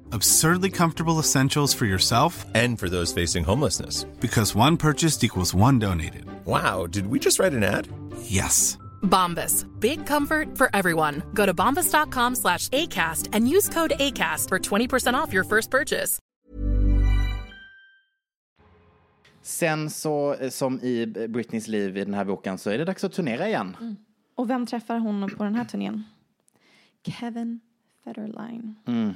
Absurdly comfortable essentials for yourself And for those facing homelessness. because one purchased equals one donated. Wow, did we just write an ad? Yes. Bombas. Big comfort for everyone. Go to bombas.com slash ACAST and use code ACAST for 20% off your first purchase. Sen så, eh, som i Britneys liv i den här boken, så är det dags att turnera igen. Och vem träffar hon på den här turnén? Kevin Federline. Mm.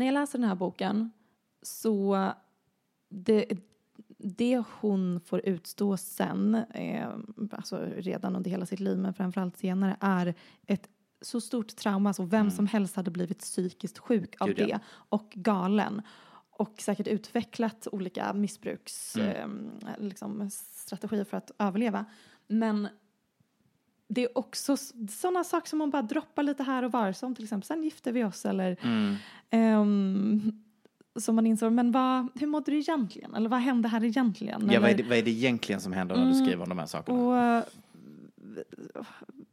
När jag läser den här boken så det, det hon får utstå sen, eh, alltså redan under hela sitt liv men framförallt senare, är ett så stort trauma så vem som helst hade blivit psykiskt sjuk av Gud, ja. det och galen och säkert utvecklat olika missbruks eh, liksom, för att överleva. Men det är också sådana saker som man bara droppar lite här och var som till exempel sen gifter vi oss eller Mm. ehm, som man inser, men vad, hur mådde du egentligen? Eller vad hände här egentligen? Ja, vad, är det, vad är det egentligen som händer när du Mm, skriver om de här sakerna? Och,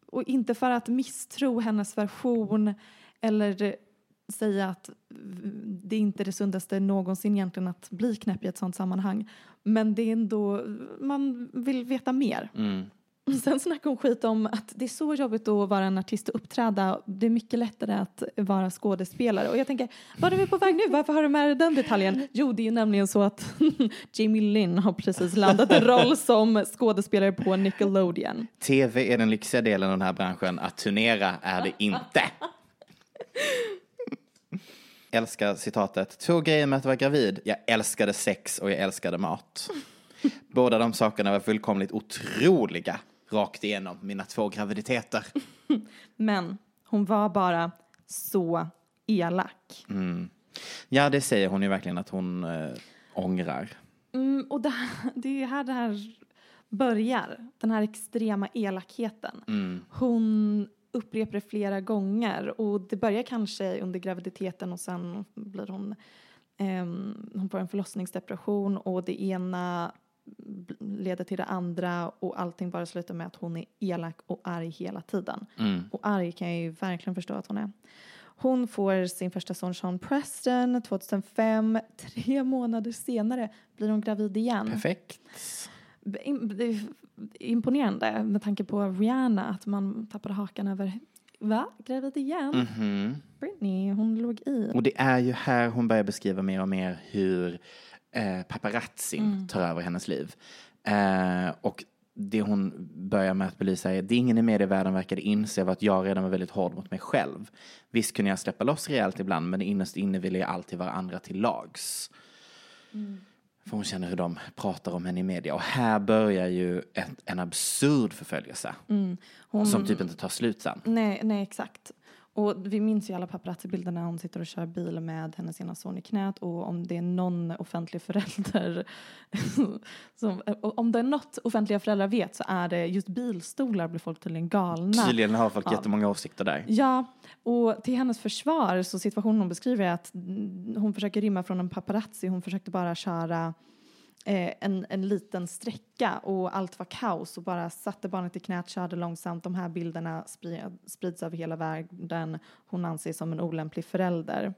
och inte för att misstro hennes version eller säga att det inte är det sundaste någonsin egentligen att bli knäpp i ett sånt sammanhang. Men det är ändå, man vill veta mer. Mm. Sen snackar hon skit om att det är så jobbigt att vara en artist och uppträda. Det är mycket lättare att vara skådespelare. Och jag tänker, var är vi på väg nu? Varför har du med dig den detaljen? Jo, det är nämligen så att Jamie Lynn har precis landat en roll som skådespelare på Nickelodeon. TV är den lyxiga delen av den här branschen, att turnera är det inte. Älskar citatet. Två grejer med att vara gravid. Jag älskade sex och jag älskade mat. Båda de sakerna var fullkomligt otroliga rakt igenom mina två graviditeter. Men hon var bara så elak. Mm. Ja, det säger hon ju verkligen att hon eh, ångrar. Mm, och det, det är här det här börjar, den här extrema elakheten. Mm. Hon upprepar det flera gånger och det börjar kanske under graviditeten och sen blir hon, ehm, hon får en förlossningsdepression och det ena leder till det andra och allting bara slutar med att hon är elak och arg hela tiden. Mm. Och arg kan jag ju verkligen förstå att hon är. Hon får sin första son Sean Preston 2005. Tre månader senare blir hon gravid igen. Perfekt. Imponerande med tanke på Rihanna, att man tappade hakan över Va? Gravid igen? Mhm. Britney, hon låg i. Och det är ju här hon börjar beskriva mer och mer hur eh, paparazzin Mm. tar över hennes liv. Eh, och det hon börjar med att belysa är det ingen i medievärlden verkade inse var att jag redan var väldigt hård mot mig själv. Visst kunde jag släppa loss rejält ibland men innerst inne ville jag alltid vara andra till lags. För hon känner hur de pratar om henne i media. Och här börjar ju ett, en absurd förföljelse. Mm. Hon- Som typ inte tar slut sen. Nej, nej, exakt. Och vi minns ju alla paparazzi-bilder när hon sitter och kör bil med hennes ena son i knät och om det är någon offentlig förälder som, om det är något offentliga föräldrar vet så är det just bilstolar blir folk tydligen galna. Tydligen har folk av. jättemånga åsikter där. Ja, och till hennes försvar så situationen hon beskriver är att hon försöker rymma från en paparazzi. Hon försökte bara köra Eh, en, en liten sträcka och allt var kaos och bara satte barnet i knät, körde långsamt. De här bilderna sprid, sprids över hela världen. Hon anses som en olämplig förälder.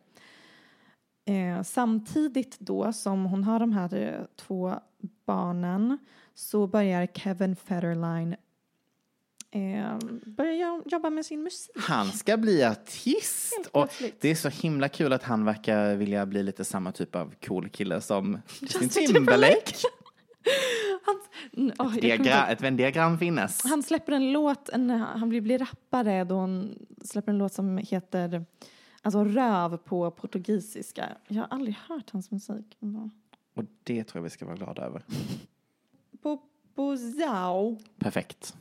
Eh, samtidigt då som hon har de här eh, två barnen så börjar Kevin Federline eh, börja jo- jobba med sin musik. Han ska bli artist. Och det är så himla kul att han verkar vilja bli lite samma typ av cool kille som Justin Timberlake. Mm, åh, jag Diagra- ett Venn-diagram finnes. Han släpper en låt, en, han blir, blir rappare då han släpper en låt som heter alltså röv på portugisiska. Jag har aldrig hört hans musik. Och det tror jag vi ska vara glada över. Popozao. Perfekt.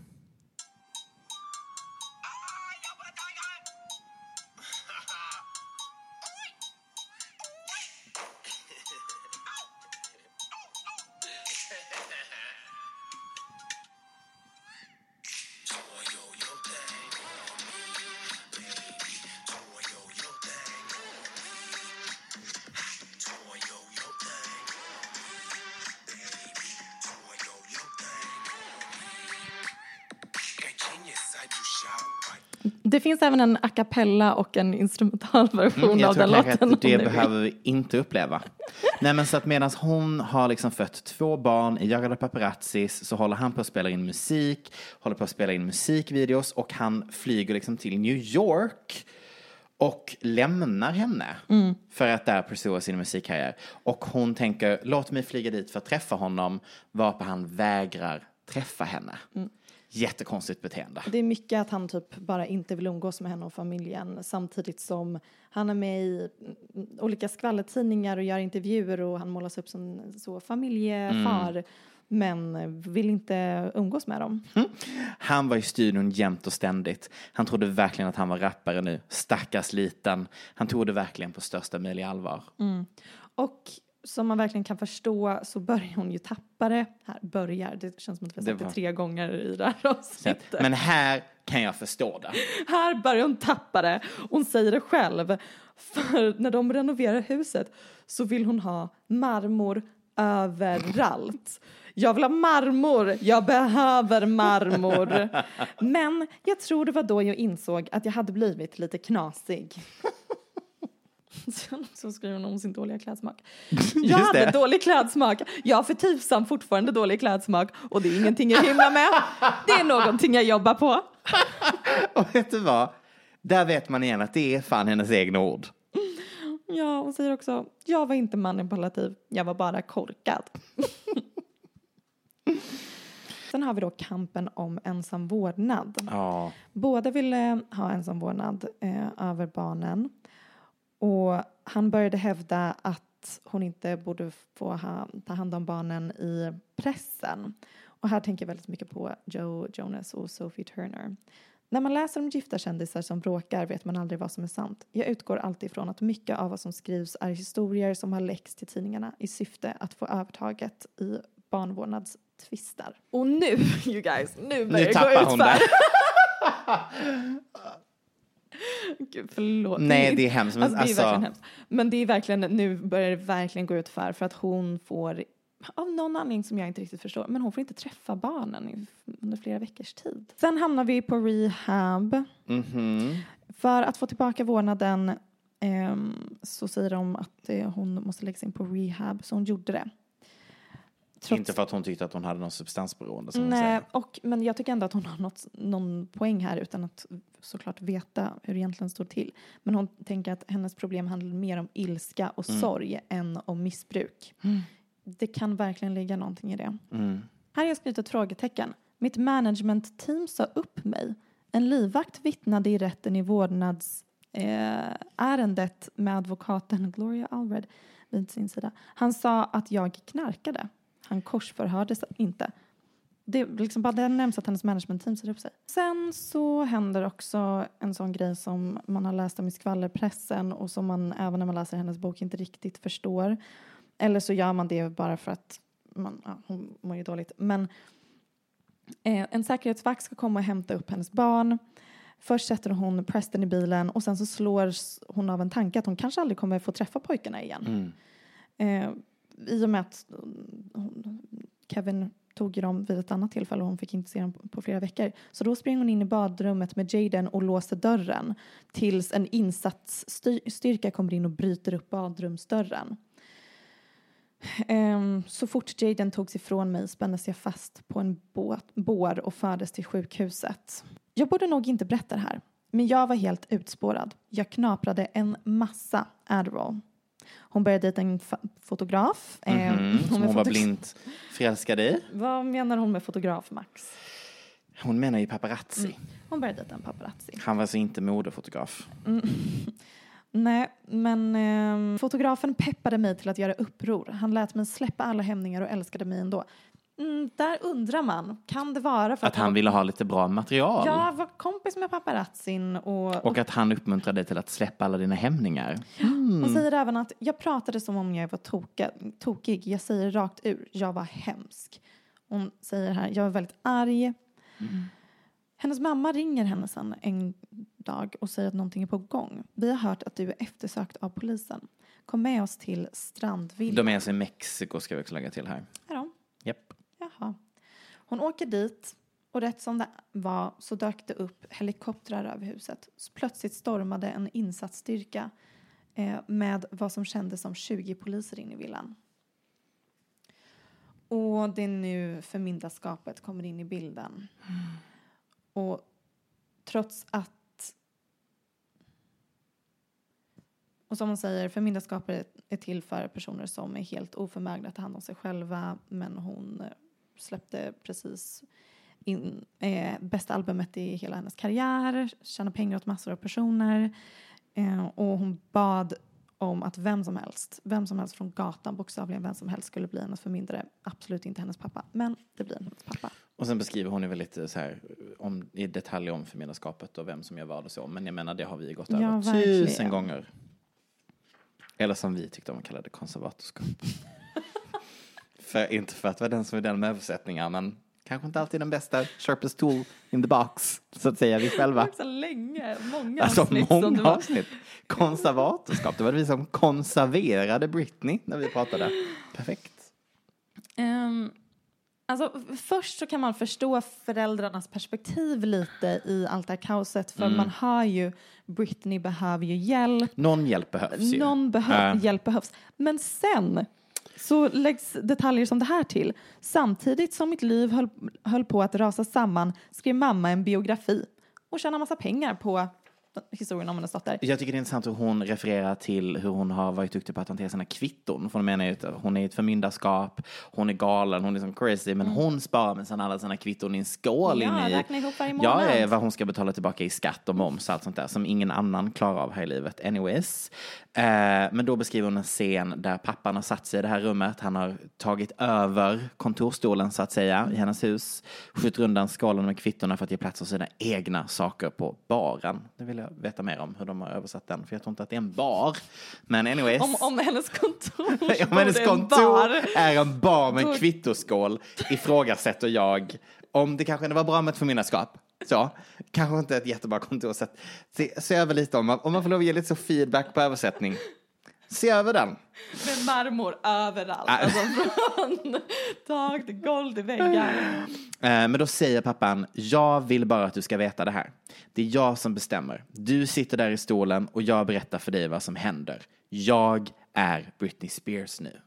Finns även en a cappella och en instrumentalversion Mm, av den låten. att det behöver vi inte uppleva. Nej men så att medan hon har liksom fött två barn i jagade paparazzis så håller han på att spela in musik, håller på att spela in musikvideos och han flyger liksom till New York och lämnar henne Mm. för att där pursua sin musikkarriär. Och hon tänker, låt mig flyga dit för att träffa honom, varpå han vägrar träffa henne. Mm. Jättekonstigt beteende. Det är mycket att han typ bara inte vill umgås med henne och familjen samtidigt som han är med i mm, olika skvallertidningar och gör intervjuer och han målas upp som så familjefar Mm. men vill inte umgås med dem. Han var i studion jämt och ständigt. Han trodde verkligen att han var rappare nu. Stackars liten. Han tog det verkligen på största möjliga allvar. Mm. Och som man verkligen kan förstå så börjar hon ju tappa det. Här, börjar, det känns som att vi har sagt det, var- tre gånger i det här avsnittet. Men här, kan jag förstå det. Här börjar hon tappa det. Hon säger det själv. För när de renoverar huset så vill hon ha marmor överallt. Jag vill ha marmor, jag behöver marmor. Men jag tror det var då jag insåg att jag hade blivit lite knasig. Så skriver om sin dåliga klädsmak. Jag hade det. dålig klädsmak. Jag har för tusan fortfarande dålig klädsmak och det är ingenting jag hymlar med. Det är någonting jag jobbar på. Och vet du vad? Där vet man igen att det är fan hennes egna ord. Ja, hon säger också, jag var inte manipulativ, jag var bara korkad. Sen har vi då kampen om ensam vårdnad. Ja. Båda ville ha ensam vårdnad eh, över barnen. Och han började hävda att hon inte borde få ha, ta hand om barnen i pressen. Och här tänker jag väldigt mycket på Joe Jonas och Sophie Turner. När man läser om gifta kändisar som bråkar vet man aldrig vad som är sant. Jag utgår alltid ifrån att mycket av vad som skrivs är historier som har läckts till tidningarna i syfte att få övertaget i barnvårdnadstvistar. Och nu, you guys, nu börjar det gå utför. Gud, förlåt. Nej, det är hemskt, men Alltså, det är alltså- verkligen hemskt. Men det är verkligen, nu börjar det verkligen gå ut för, för att hon får, av någon anledning som jag inte riktigt förstår, men hon får inte träffa barnen under flera veckors tid. Sen hamnar vi på rehab. Mhm. För att få tillbaka vårdnaden ehm, så säger de att eh, hon måste läggas in på rehab, så hon gjorde det. Trots- Inte för att hon tyckte att hon hade någon substansberoende som Nej, och, men jag tycker ändå att hon har något, någon poäng här utan att såklart veta hur det egentligen står till. Men hon tänker att hennes problem handlar mer om ilska och Mm. sorg än om missbruk. Det kan verkligen ligga någonting i det. Mm. Här har jag skrivit ett frågetecken. Mitt management-team sa upp mig. En livvakt vittnade i rätten i vårdnadsärendet eh, med advokaten Gloria Allred vid sin sida. Han sa att jag knarkade. Han korsförhördes inte. Det liksom bara det nämns att hennes management-team säger upp sig. Sen så händer också en sån grej som man har läst om i skvallerpressen och som man även när man läser hennes bok inte riktigt förstår. Eller så gör man det bara för att man, ja, hon mår ju dåligt. Men eh, en säkerhetsvakt ska komma och hämta upp hennes barn. Först sätter hon Preston i bilen och sen så slår hon av en tanke att hon kanske aldrig kommer få träffa pojkarna igen. Mm. Eh, i och med att hon, Kevin tog ju dem vid ett annat tillfälle och hon fick inte se dem på, flera veckor. Så då springer hon in i badrummet med Jaden och låser dörren tills en insatsstyrka kommer in och bryter upp badrumsdörren. Um, så fort Jaden togs ifrån mig spändes jag fast på en bår och fördes till sjukhuset. Jag borde nog inte berätta det här, men jag var helt utspårad. Jag knaprade en massa Adderall. Hon började dejta en fotograf. Ehm, Mhm, Som är hon var blint förälskad i. Vad menar hon med fotograf, Max? Hon menar ju paparazzi. Hon började dejta en paparazzi. Han var alltså inte modefotograf. Nej, men ehm, fotografen peppade mig till att göra uppror. Han lät mig släppa alla hämningar och älskade mig ändå. Mm, där undrar man, kan det vara för Att han ville ha lite bra material. Jag var kompis med paparazzin och, Och att han uppmuntrade dig till att släppa alla dina hämningar. hon säger även att jag pratade som om jag var toka, tokig. Jag säger rakt ur, jag var hemsk. Hon säger här, jag var väldigt arg. Hennes mamma ringer henne sen en dag och säger att någonting är på gång. Vi har hört att du är eftersökt av polisen. Kom med oss till Strandvilla. De är alltså i Mexiko ska vi också lägga till här. Jaha. Hon åker dit och rätt som det var så dök det upp helikoptrar över huset. Så plötsligt stormade en insatsstyrka eh, med vad som kändes som 20 poliser in i villan. Och det är nu förmyndarskapet kommer in i bilden. Och trots att och som hon säger, förmyndarskapet är till för personer som är helt oförmögna att ta hand om sig själva. Men hon släppte precis in eh, bästa albumet i hela hennes karriär, tjänade pengar åt massor av personer. Eh, och hon bad om att vem som helst, vem som helst från gatan, bokstavligen vem som helst skulle bli hennes förmyndare. Absolut inte hennes pappa, men det blir hennes pappa. Och sen beskriver hon ju väl lite så här om, i detalj om förmyndarskapet och vem som gör vad och så. Men jag menar det har vi gått Ja, över verkligen. tusen gånger. Eller som vi tyckte om att kalla det konservatorskap. för, inte för att vara den som är den med översättningar men Kanske inte alltid den bästa sharpest tool in the box, så att säga, vi själva. Så länge, många Alltså avsnitt som det många var. avsnitt. Konservatorskap, det var det vi som konserverade Britney när vi pratade. Perfekt. Ehm, alltså, först så kan man förstå föräldrarnas perspektiv lite i allt det här kaoset. För Mm. man hör ju, Britney behöver ju hjälp. Någon hjälp behövs ju. Någon behö- Äh. hjälp behövs. Men sen så läggs detaljer som det här till. Samtidigt som mitt liv höll, höll på att rasa samman skrev mamma en biografi och tjänade massa pengar på historien om hennes dotter. Jag tycker det är intressant hur hon refererar till hur hon har varit duktig på att hantera sina kvitton. För hon menar ju att hon är i ett förmyndarskap, hon är galen, hon är som crazy, men hon sparar med sina, alla sina kvitton i en skål Mm. Ja, in i... räknar ihop varje Ja, månad. ja, vad hon ska betala tillbaka i skatt och moms och allt sånt där som ingen annan klarar av här i livet. Anyways. Eh, men då beskriver hon en scen där pappan har satt sig i det här rummet. Han har tagit över kontorstolen så att säga i hennes hus. Skjuter undan skålen med kvittorna för att ge plats åt sina egna saker på baren. Det vill jag veta mer om hur de har översatt den. För jag tror inte att det är en bar. Men anyways. Om, om hennes kontor Om hennes en kontor bar. är en bar med en kvittoskål ifrågasätter jag om det kanske det var bra med ett förmyndarskap. Så, kanske inte ett jättebra kontor. Så se, se över lite om man, om man får lov att ge lite så feedback på översättning. Se över den. Med marmor överallt. Äh. Alltså från tak till golv till väggar. Eh, Men då säger pappan, jag vill bara att du ska veta det här. Det är jag som bestämmer. Du sitter där i stolen och jag berättar för dig vad som händer. Jag är Britney Spears nu.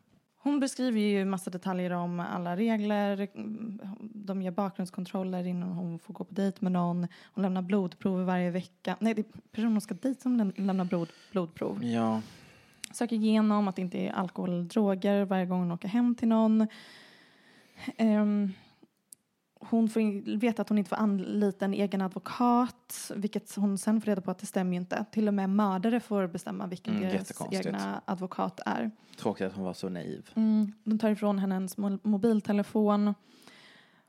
Hon beskriver ju massa detaljer om alla regler. De gör bakgrundskontroller innan hon får gå på dejt med någon. Hon lämnar blodprov varje vecka. Nej, det är personen hon ska dejta som läm- lämnar blod, blodprov. Ja. Söker igenom att det inte är alkohol eller droger varje gång hon åker hem till någon. Ehm, hon får veta att hon inte får anlita en egen advokat, vilket hon sen får reda på att det stämmer ju inte. Till och med mördare får bestämma vilken Mm, deras egna advokat är. Tråkigt att hon var så naiv. Mm, de tar ifrån henne hennes mo- mobiltelefon.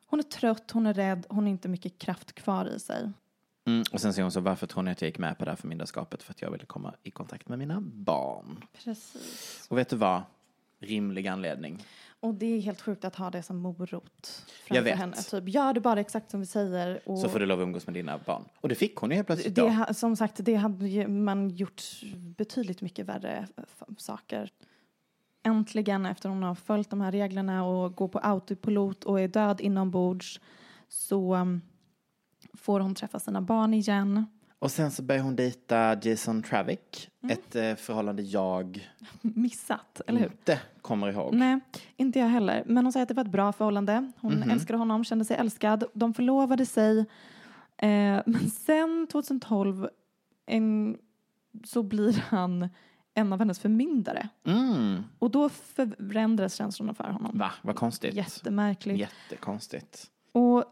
Hon är trött, hon är rädd, hon har inte mycket kraft kvar i sig. Mm, och sen säger hon så, varför tror ni att jag gick med på det här förmyndarskapet? För att jag ville komma i kontakt med mina barn. Precis. Och vet du vad? Rimlig anledning. Och det är helt sjukt att ha det som morot framför henne. Typ, gör du bara exakt som vi säger. Och Så får du lov att umgås med dina barn. Och det fick hon ju helt plötsligt det, ha- som sagt, det hade man gjort betydligt mycket värre saker. Äntligen, efter hon har följt de här reglerna och går på autopilot och är död inombords så um, får hon träffa sina barn igen. Och sen så börjar hon dejta Jason Travick. Mm. Ett eh, förhållande jag Missat, eller hur? inte kommer ihåg. Nej, inte jag heller. Men hon säger att det var ett bra förhållande. Hon Mhm. älskade honom, kände sig älskad. De förlovade sig. Eh, men sen 2012 en, så blir han en av hennes förmyndare. Mm. Och då förändras känslorna för honom. Va, vad konstigt. Jättemärkligt. Jättekonstigt. Och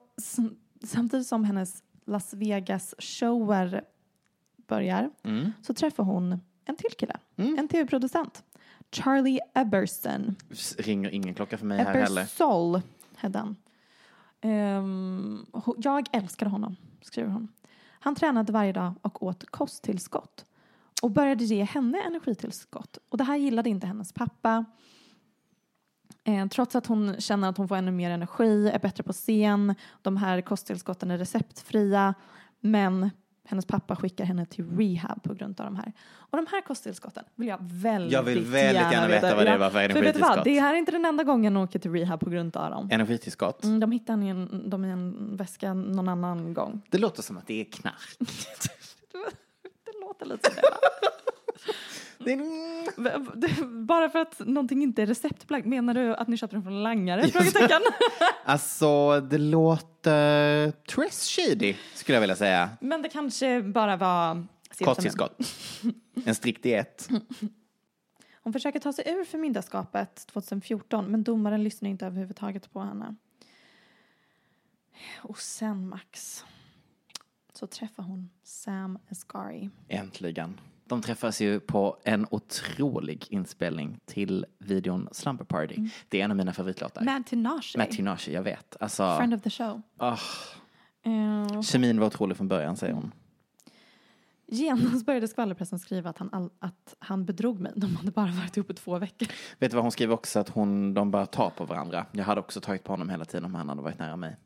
samtidigt som hennes Las Vegas-shower börjar Mm. så träffar hon en till kille. En tv-producent. Charlie Eberson. Ringer ingen klocka för mig här heller. Ebersol hette han. Ho- jag älskade honom, skriver hon. Han tränade varje dag och åt kosttillskott och började ge henne energitillskott. Och det här gillade inte hennes pappa. Eh, trots att hon känner att hon får ännu mer energi, är bättre på scen, de här kosttillskotten är receptfria, men hennes pappa skickar henne till rehab på grund av de här. Och de här kosttillskotten vill jag väldigt, Jag vill väldigt gärna veta vad det var för För vet du vad, energitillskott. det här är inte den enda gången hon åker till rehab på grund av dem. Energitillskott. Mm, de hittar en, dem i en väska någon annan gång. Det låter som att det är knark. Det låter lite som det. va? Bara för att någonting inte är receptbelagt, menar du att ni köpte den från langare? Frågetecken. Alltså, det låter Tress shady, skulle jag vilja säga. Men det kanske bara var. Kosttillskott. En strikt diet. Hon försöker ta sig ur förmyndarskapet 2014 men domaren lyssnar inte överhuvudtaget på henne. Och sen Max så träffar hon Sam Asghari. Äntligen. De träffas ju på en otrolig inspelning till videon Slumber Party. Det är en av mina favoritlåtar. Mad Tinashe. Matt Tinashe, jag vet. Alltså, Friend of the show. ah, Eh, kemin var otrolig från början, säger hon. genast började skvallerpressen skriva att han, all, att han bedrog mig. De hade bara varit ihop i två veckor. Vet du vad hon skriver också? Att hon, de bara tar på varandra. Jag hade också tagit på honom hela tiden om han hade varit nära mig.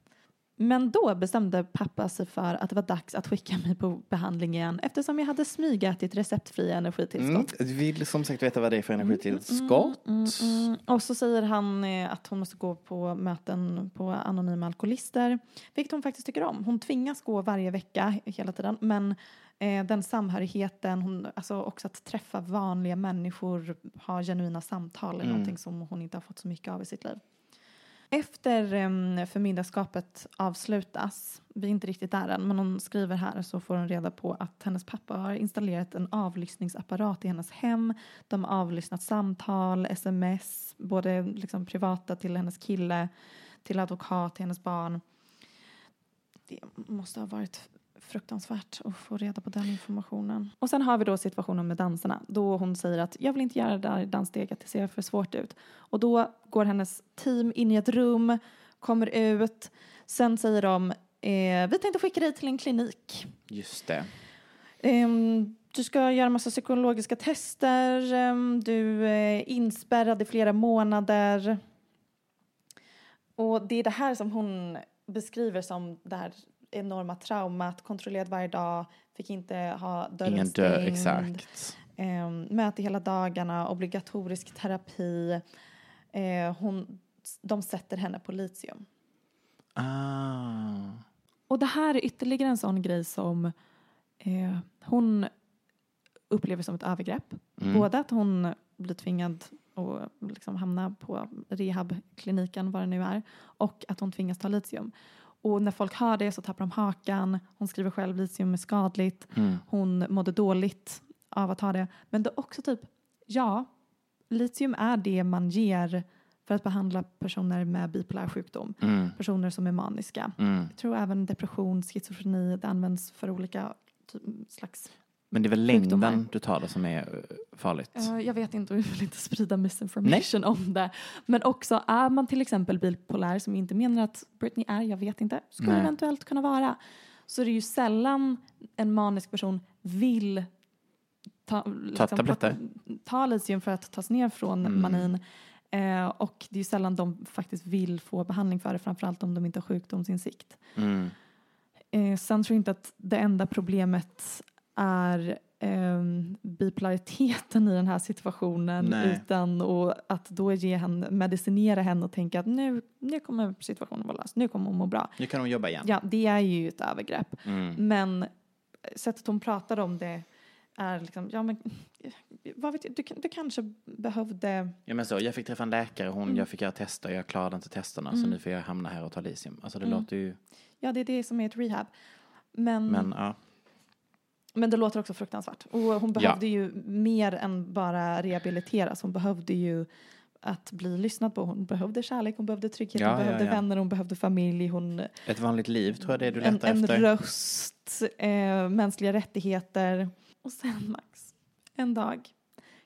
Men då bestämde pappa sig för att det var dags att skicka mig på behandling igen eftersom jag hade smygätit receptfria energitillskott. Mm. Vill som sagt veta vad det är för energitillskott. Mm, mm. Och så säger han eh, att hon måste gå på möten på anonyma alkoholister, vilket hon faktiskt tycker om. Hon tvingas gå varje vecka hela tiden, men eh, den samhörigheten, hon, alltså också att träffa vanliga människor, ha genuina samtal är Mm. någonting som hon inte har fått så mycket av i sitt liv. Efter um, avslutas, vi är inte riktigt där än, men hon skriver här så får hon reda på att hennes pappa har installerat en avlyssningsapparat i hennes hem. De har avlyssnat samtal, sms, både liksom privata till hennes kille, till advokat, till hennes barn. Det måste ha varit fruktansvärt att få reda på den informationen. Och sen har vi då situationen med dansarna då hon säger att jag vill inte göra det där danssteget, det ser för svårt ut. Och då går hennes team in i ett rum, kommer ut, sen säger de eh, vi tänkte skicka dig till en klinik. Just det. Ehm, du ska göra massa psykologiska tester, ehm, du är inspärrad i flera månader. Och det är det här som hon beskriver som det här enorma traumat, kontrollerad varje dag, fick inte ha dörren Ingen stängd. exakt. Eh, möte hela dagarna, obligatorisk terapi. Eh, hon, de sätter henne på litium. Ah. Och det här är ytterligare en sån grej som eh, hon upplever som ett övergrepp. Mm. Både att hon blir tvingad att liksom hamna på rehabkliniken, vad det nu är, och att hon tvingas ta litium. Och när folk hör det så tappar de hakan. Hon skriver själv litium är skadligt. Mm. Hon mådde dåligt av att ha det. Men det är också typ, ja, litium är det man ger för att behandla personer med bipolär sjukdom. Mm. Personer som är maniska. Mm. Jag tror även depression, schizofreni, det används för olika typ, slags... Men det är väl Sjukdomar. längden du tar det som är eh, farligt? Jag vet inte och jag vill inte sprida misinformation om det. Men också är man till exempel bipolär som inte menar att Britney är, jag vet inte, skulle Nej. eventuellt kunna vara. Så det är ju sällan en manisk person vill ta, liksom, ta litium för att tas ner från Mm. manin. Eh, och det är ju sällan de faktiskt vill få behandling för det, framförallt om de inte har sjukdomsinsikt. Mm. Eh, sen tror jag inte att det enda problemet är ehm, bipolariteten i den här situationen Nej. utan och att då ge henne, medicinera henne och tänka att nu, nu kommer situationen vara löst, nu kommer hon må bra. Nu kan de jobba igen. Ja, det är ju ett övergrepp. Mm. Men sättet hon pratar om det är liksom, ja men vad vet jag, du, du kanske behövde Ja, men så, jag fick träffa en läkare, hon, Mm. jag fick göra tester, jag klarade inte testerna så Mm. nu får jag hamna här och ta litium. Alltså det Mm. låter ju, Ja, det är det som är ett rehab. Men, men men, ja. det låter också fruktansvärt. Och hon behövde ju mer än bara rehabiliteras. Hon behövde ju att bli lyssnad på. Hon behövde kärlek, hon behövde trygghet, Ja, hon ja, behövde ja. vänner, hon behövde familj. Hon, Ett vanligt liv tror jag det är du en, letar en efter. röst, eh, mänskliga rättigheter. Och sen Max, en dag,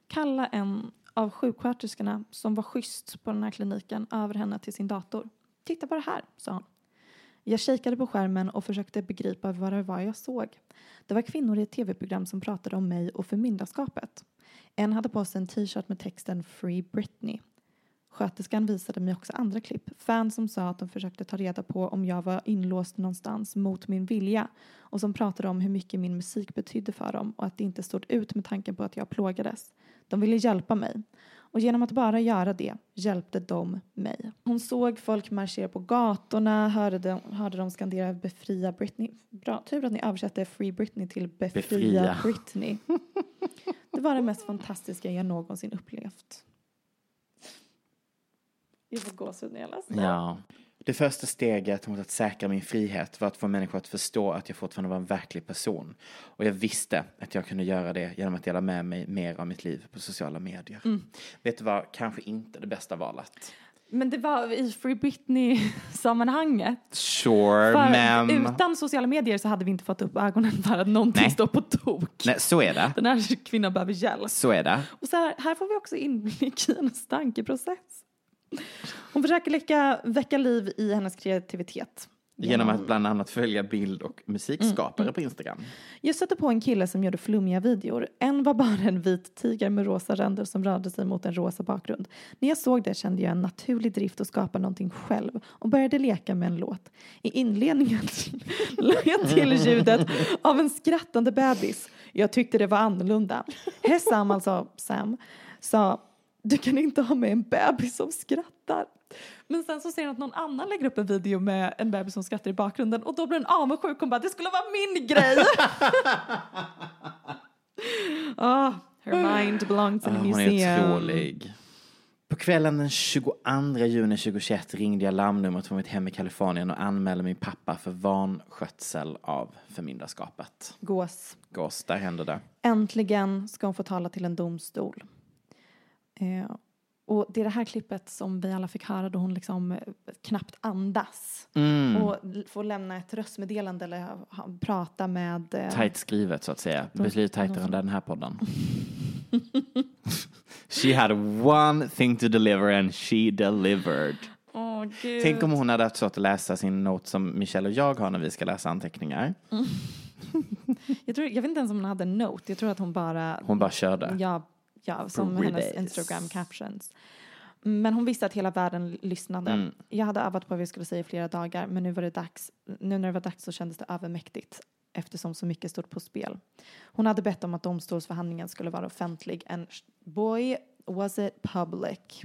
kalla en av sjuksköterskorna som var schysst på den här kliniken över henne till sin dator. Titta på det här, sa hon. Jag kikade på skärmen och försökte begripa vad det var jag såg. Det var kvinnor i ett tv-program som pratade om mig och förmyndarskapet. En hade på sig en t-shirt med texten Free Britney. Sköterskan visade mig också andra klipp. Fans som sa att de försökte ta reda på om jag var inlåst någonstans mot min vilja och som pratade om hur mycket min musik betydde för dem och att det inte stod ut med tanken på att jag plågades. De ville hjälpa mig. Och genom att bara göra det hjälpte de mig. Hon såg folk marschera på gatorna, hörde dem, hörde dem skandera befria Britney. Bra, tur att ni översatte Free Britney till befria, Befria. Britney. Det var det mest fantastiska jag någonsin upplevt. Jag får gåshud när jag läste det. Ja. Det första steget mot att säkra min frihet var att få människor att förstå att jag fortfarande var en verklig person. Och jag visste att jag kunde göra det genom att dela med mig mer av mitt liv på sociala medier. Mm. Vet du vad, kanske inte det bästa valet. Men det var i Free Britney-sammanhanget. Sure, men... utan sociala medier så hade vi inte fått upp ögonen för att någonting Nej. står på tok. Nej, så är det. Den här kvinnan behöver hjälp. Så är det. Och så här, här får vi också inblick i hennes tankeprocess. Hon försöker läcka, väcka liv i hennes kreativitet Genom att bland annat följa bild och musikskapare Mm, på Instagram. Jag stötte på en kille som gjorde flummiga videor. En var bara en vit tiger med rosa ränder som rörde sig mot en rosa bakgrund. När jag såg det kände jag en naturlig drift att skapa någonting själv och började leka med en låt. I inledningen lade jag till ljudet av en skrattande bebis. Jag tyckte det var annorlunda. Hessam, alltså Sam, sa du kan inte ha med en bebis som skrattar. Men sen så ser han att någon annan lägger upp en video med en bebis som skrattar i bakgrunden och då blir den avundsjuk och bara det skulle vara min grej. Ah, her mind belongs in a Ah, hon är museum. otrolig. På kvällen den 22 juni 2021 ringde jag larmnumret från mitt hem i Kalifornien och anmälde min pappa för vanskötsel av förmyndarskapet. Gås. Gås, där hände det. Äntligen ska hon få tala till en domstol. Eh, och det är det här klippet som vi alla fick höra då hon liksom eh, knappt andas. Mm. Och får lämna ett röstmeddelande eller prata med... Eh, Tajt skrivet så att säga. Betydligt tajtare än den här podden. she had one thing to deliver and she delivered. Gud. Tänk om hon hade haft svårt att läsa sin not som Michelle och jag har när vi ska läsa anteckningar. jag, tror, jag vet inte ens om hon hade en note. Jag tror att hon bara... Hon bara körde. Ja, ja som hennes Instagram captions. Men hon visste att hela världen lyssnade. Mm. Jag hade övat på vad vi skulle säga i flera dagar men nu var det dags. Nu när det var dags så kändes det övermäktigt eftersom så mycket stod på spel. Hon hade bett om att domstolsförhandlingen skulle vara offentlig and boy was it public.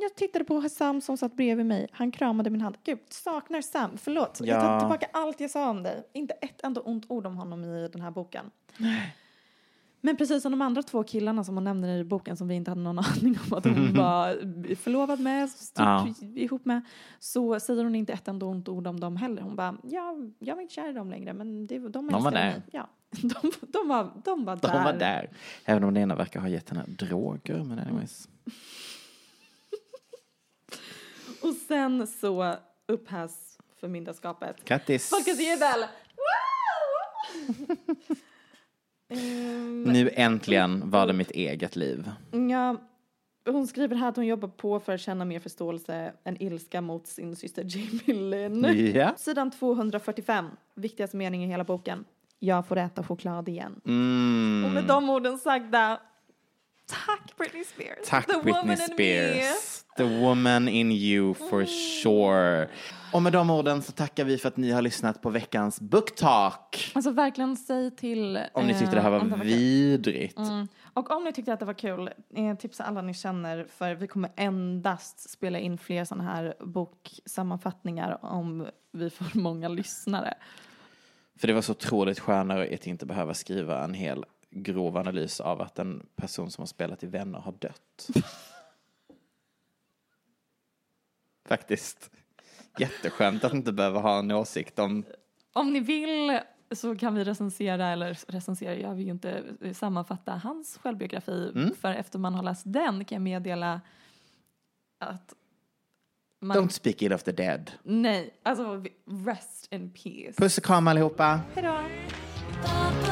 Jag tittade på Sam som satt bredvid mig. Han kramade min hand. Gud, saknar Sam. Förlåt. Jag tar Ja. tillbaka allt jag sa om dig. Inte ett enda ont ord om honom i den här boken. Men precis som de andra två killarna som hon nämner i boken som vi inte hade någon aning om att hon var förlovad med, Ja. ihop med, så säger hon inte ett enda ont ord om dem heller. Hon bara, ja, jag var inte kär i dem längre, men det, de var älskade där. mig. Ja, de, de, var, de var där. De var där. Även om det ena verkar ha gett henne droger. Men anyways. Och sen så upphävs förmyndarskapet. Grattis. Folkets jubel! Ehm, Nu äntligen var det mitt eget liv. Ja, hon skriver här att hon jobbar på för att känna mer förståelse än ilska mot sin syster Jamie Lynn. Ja. Sidan 245, viktigaste mening i hela boken. Jag får äta choklad igen. Mm. Och med de orden sagda, tack Britney Spears. Tack The woman Britney. Spears. The woman in you for sure. Och med de orden så tackar vi för att ni har lyssnat på veckans Book Talk. Alltså verkligen säg till... Om ni tyckte det här eh, var om kul. vidrigt. Mm. Och om ni tyckte att det var kul, eh, tipsa alla ni känner för vi kommer endast spela in fler sådana här boksammanfattningar om vi får många lyssnare. För det var så otroligt skönare att inte behöva skriva en hel grov analys av att en person som har spelat i Vänner har dött. Faktiskt. Jätteskönt att inte behöva ha en åsikt om... Om ni vill så kan vi recensera, eller recensera gör vi ju inte, sammanfatta hans självbiografi. Mm. För efter man har läst den kan jag meddela att man, Don't speak ill of the dead. nej, alltså rest in peace. Puss och kram allihopa. Hej då!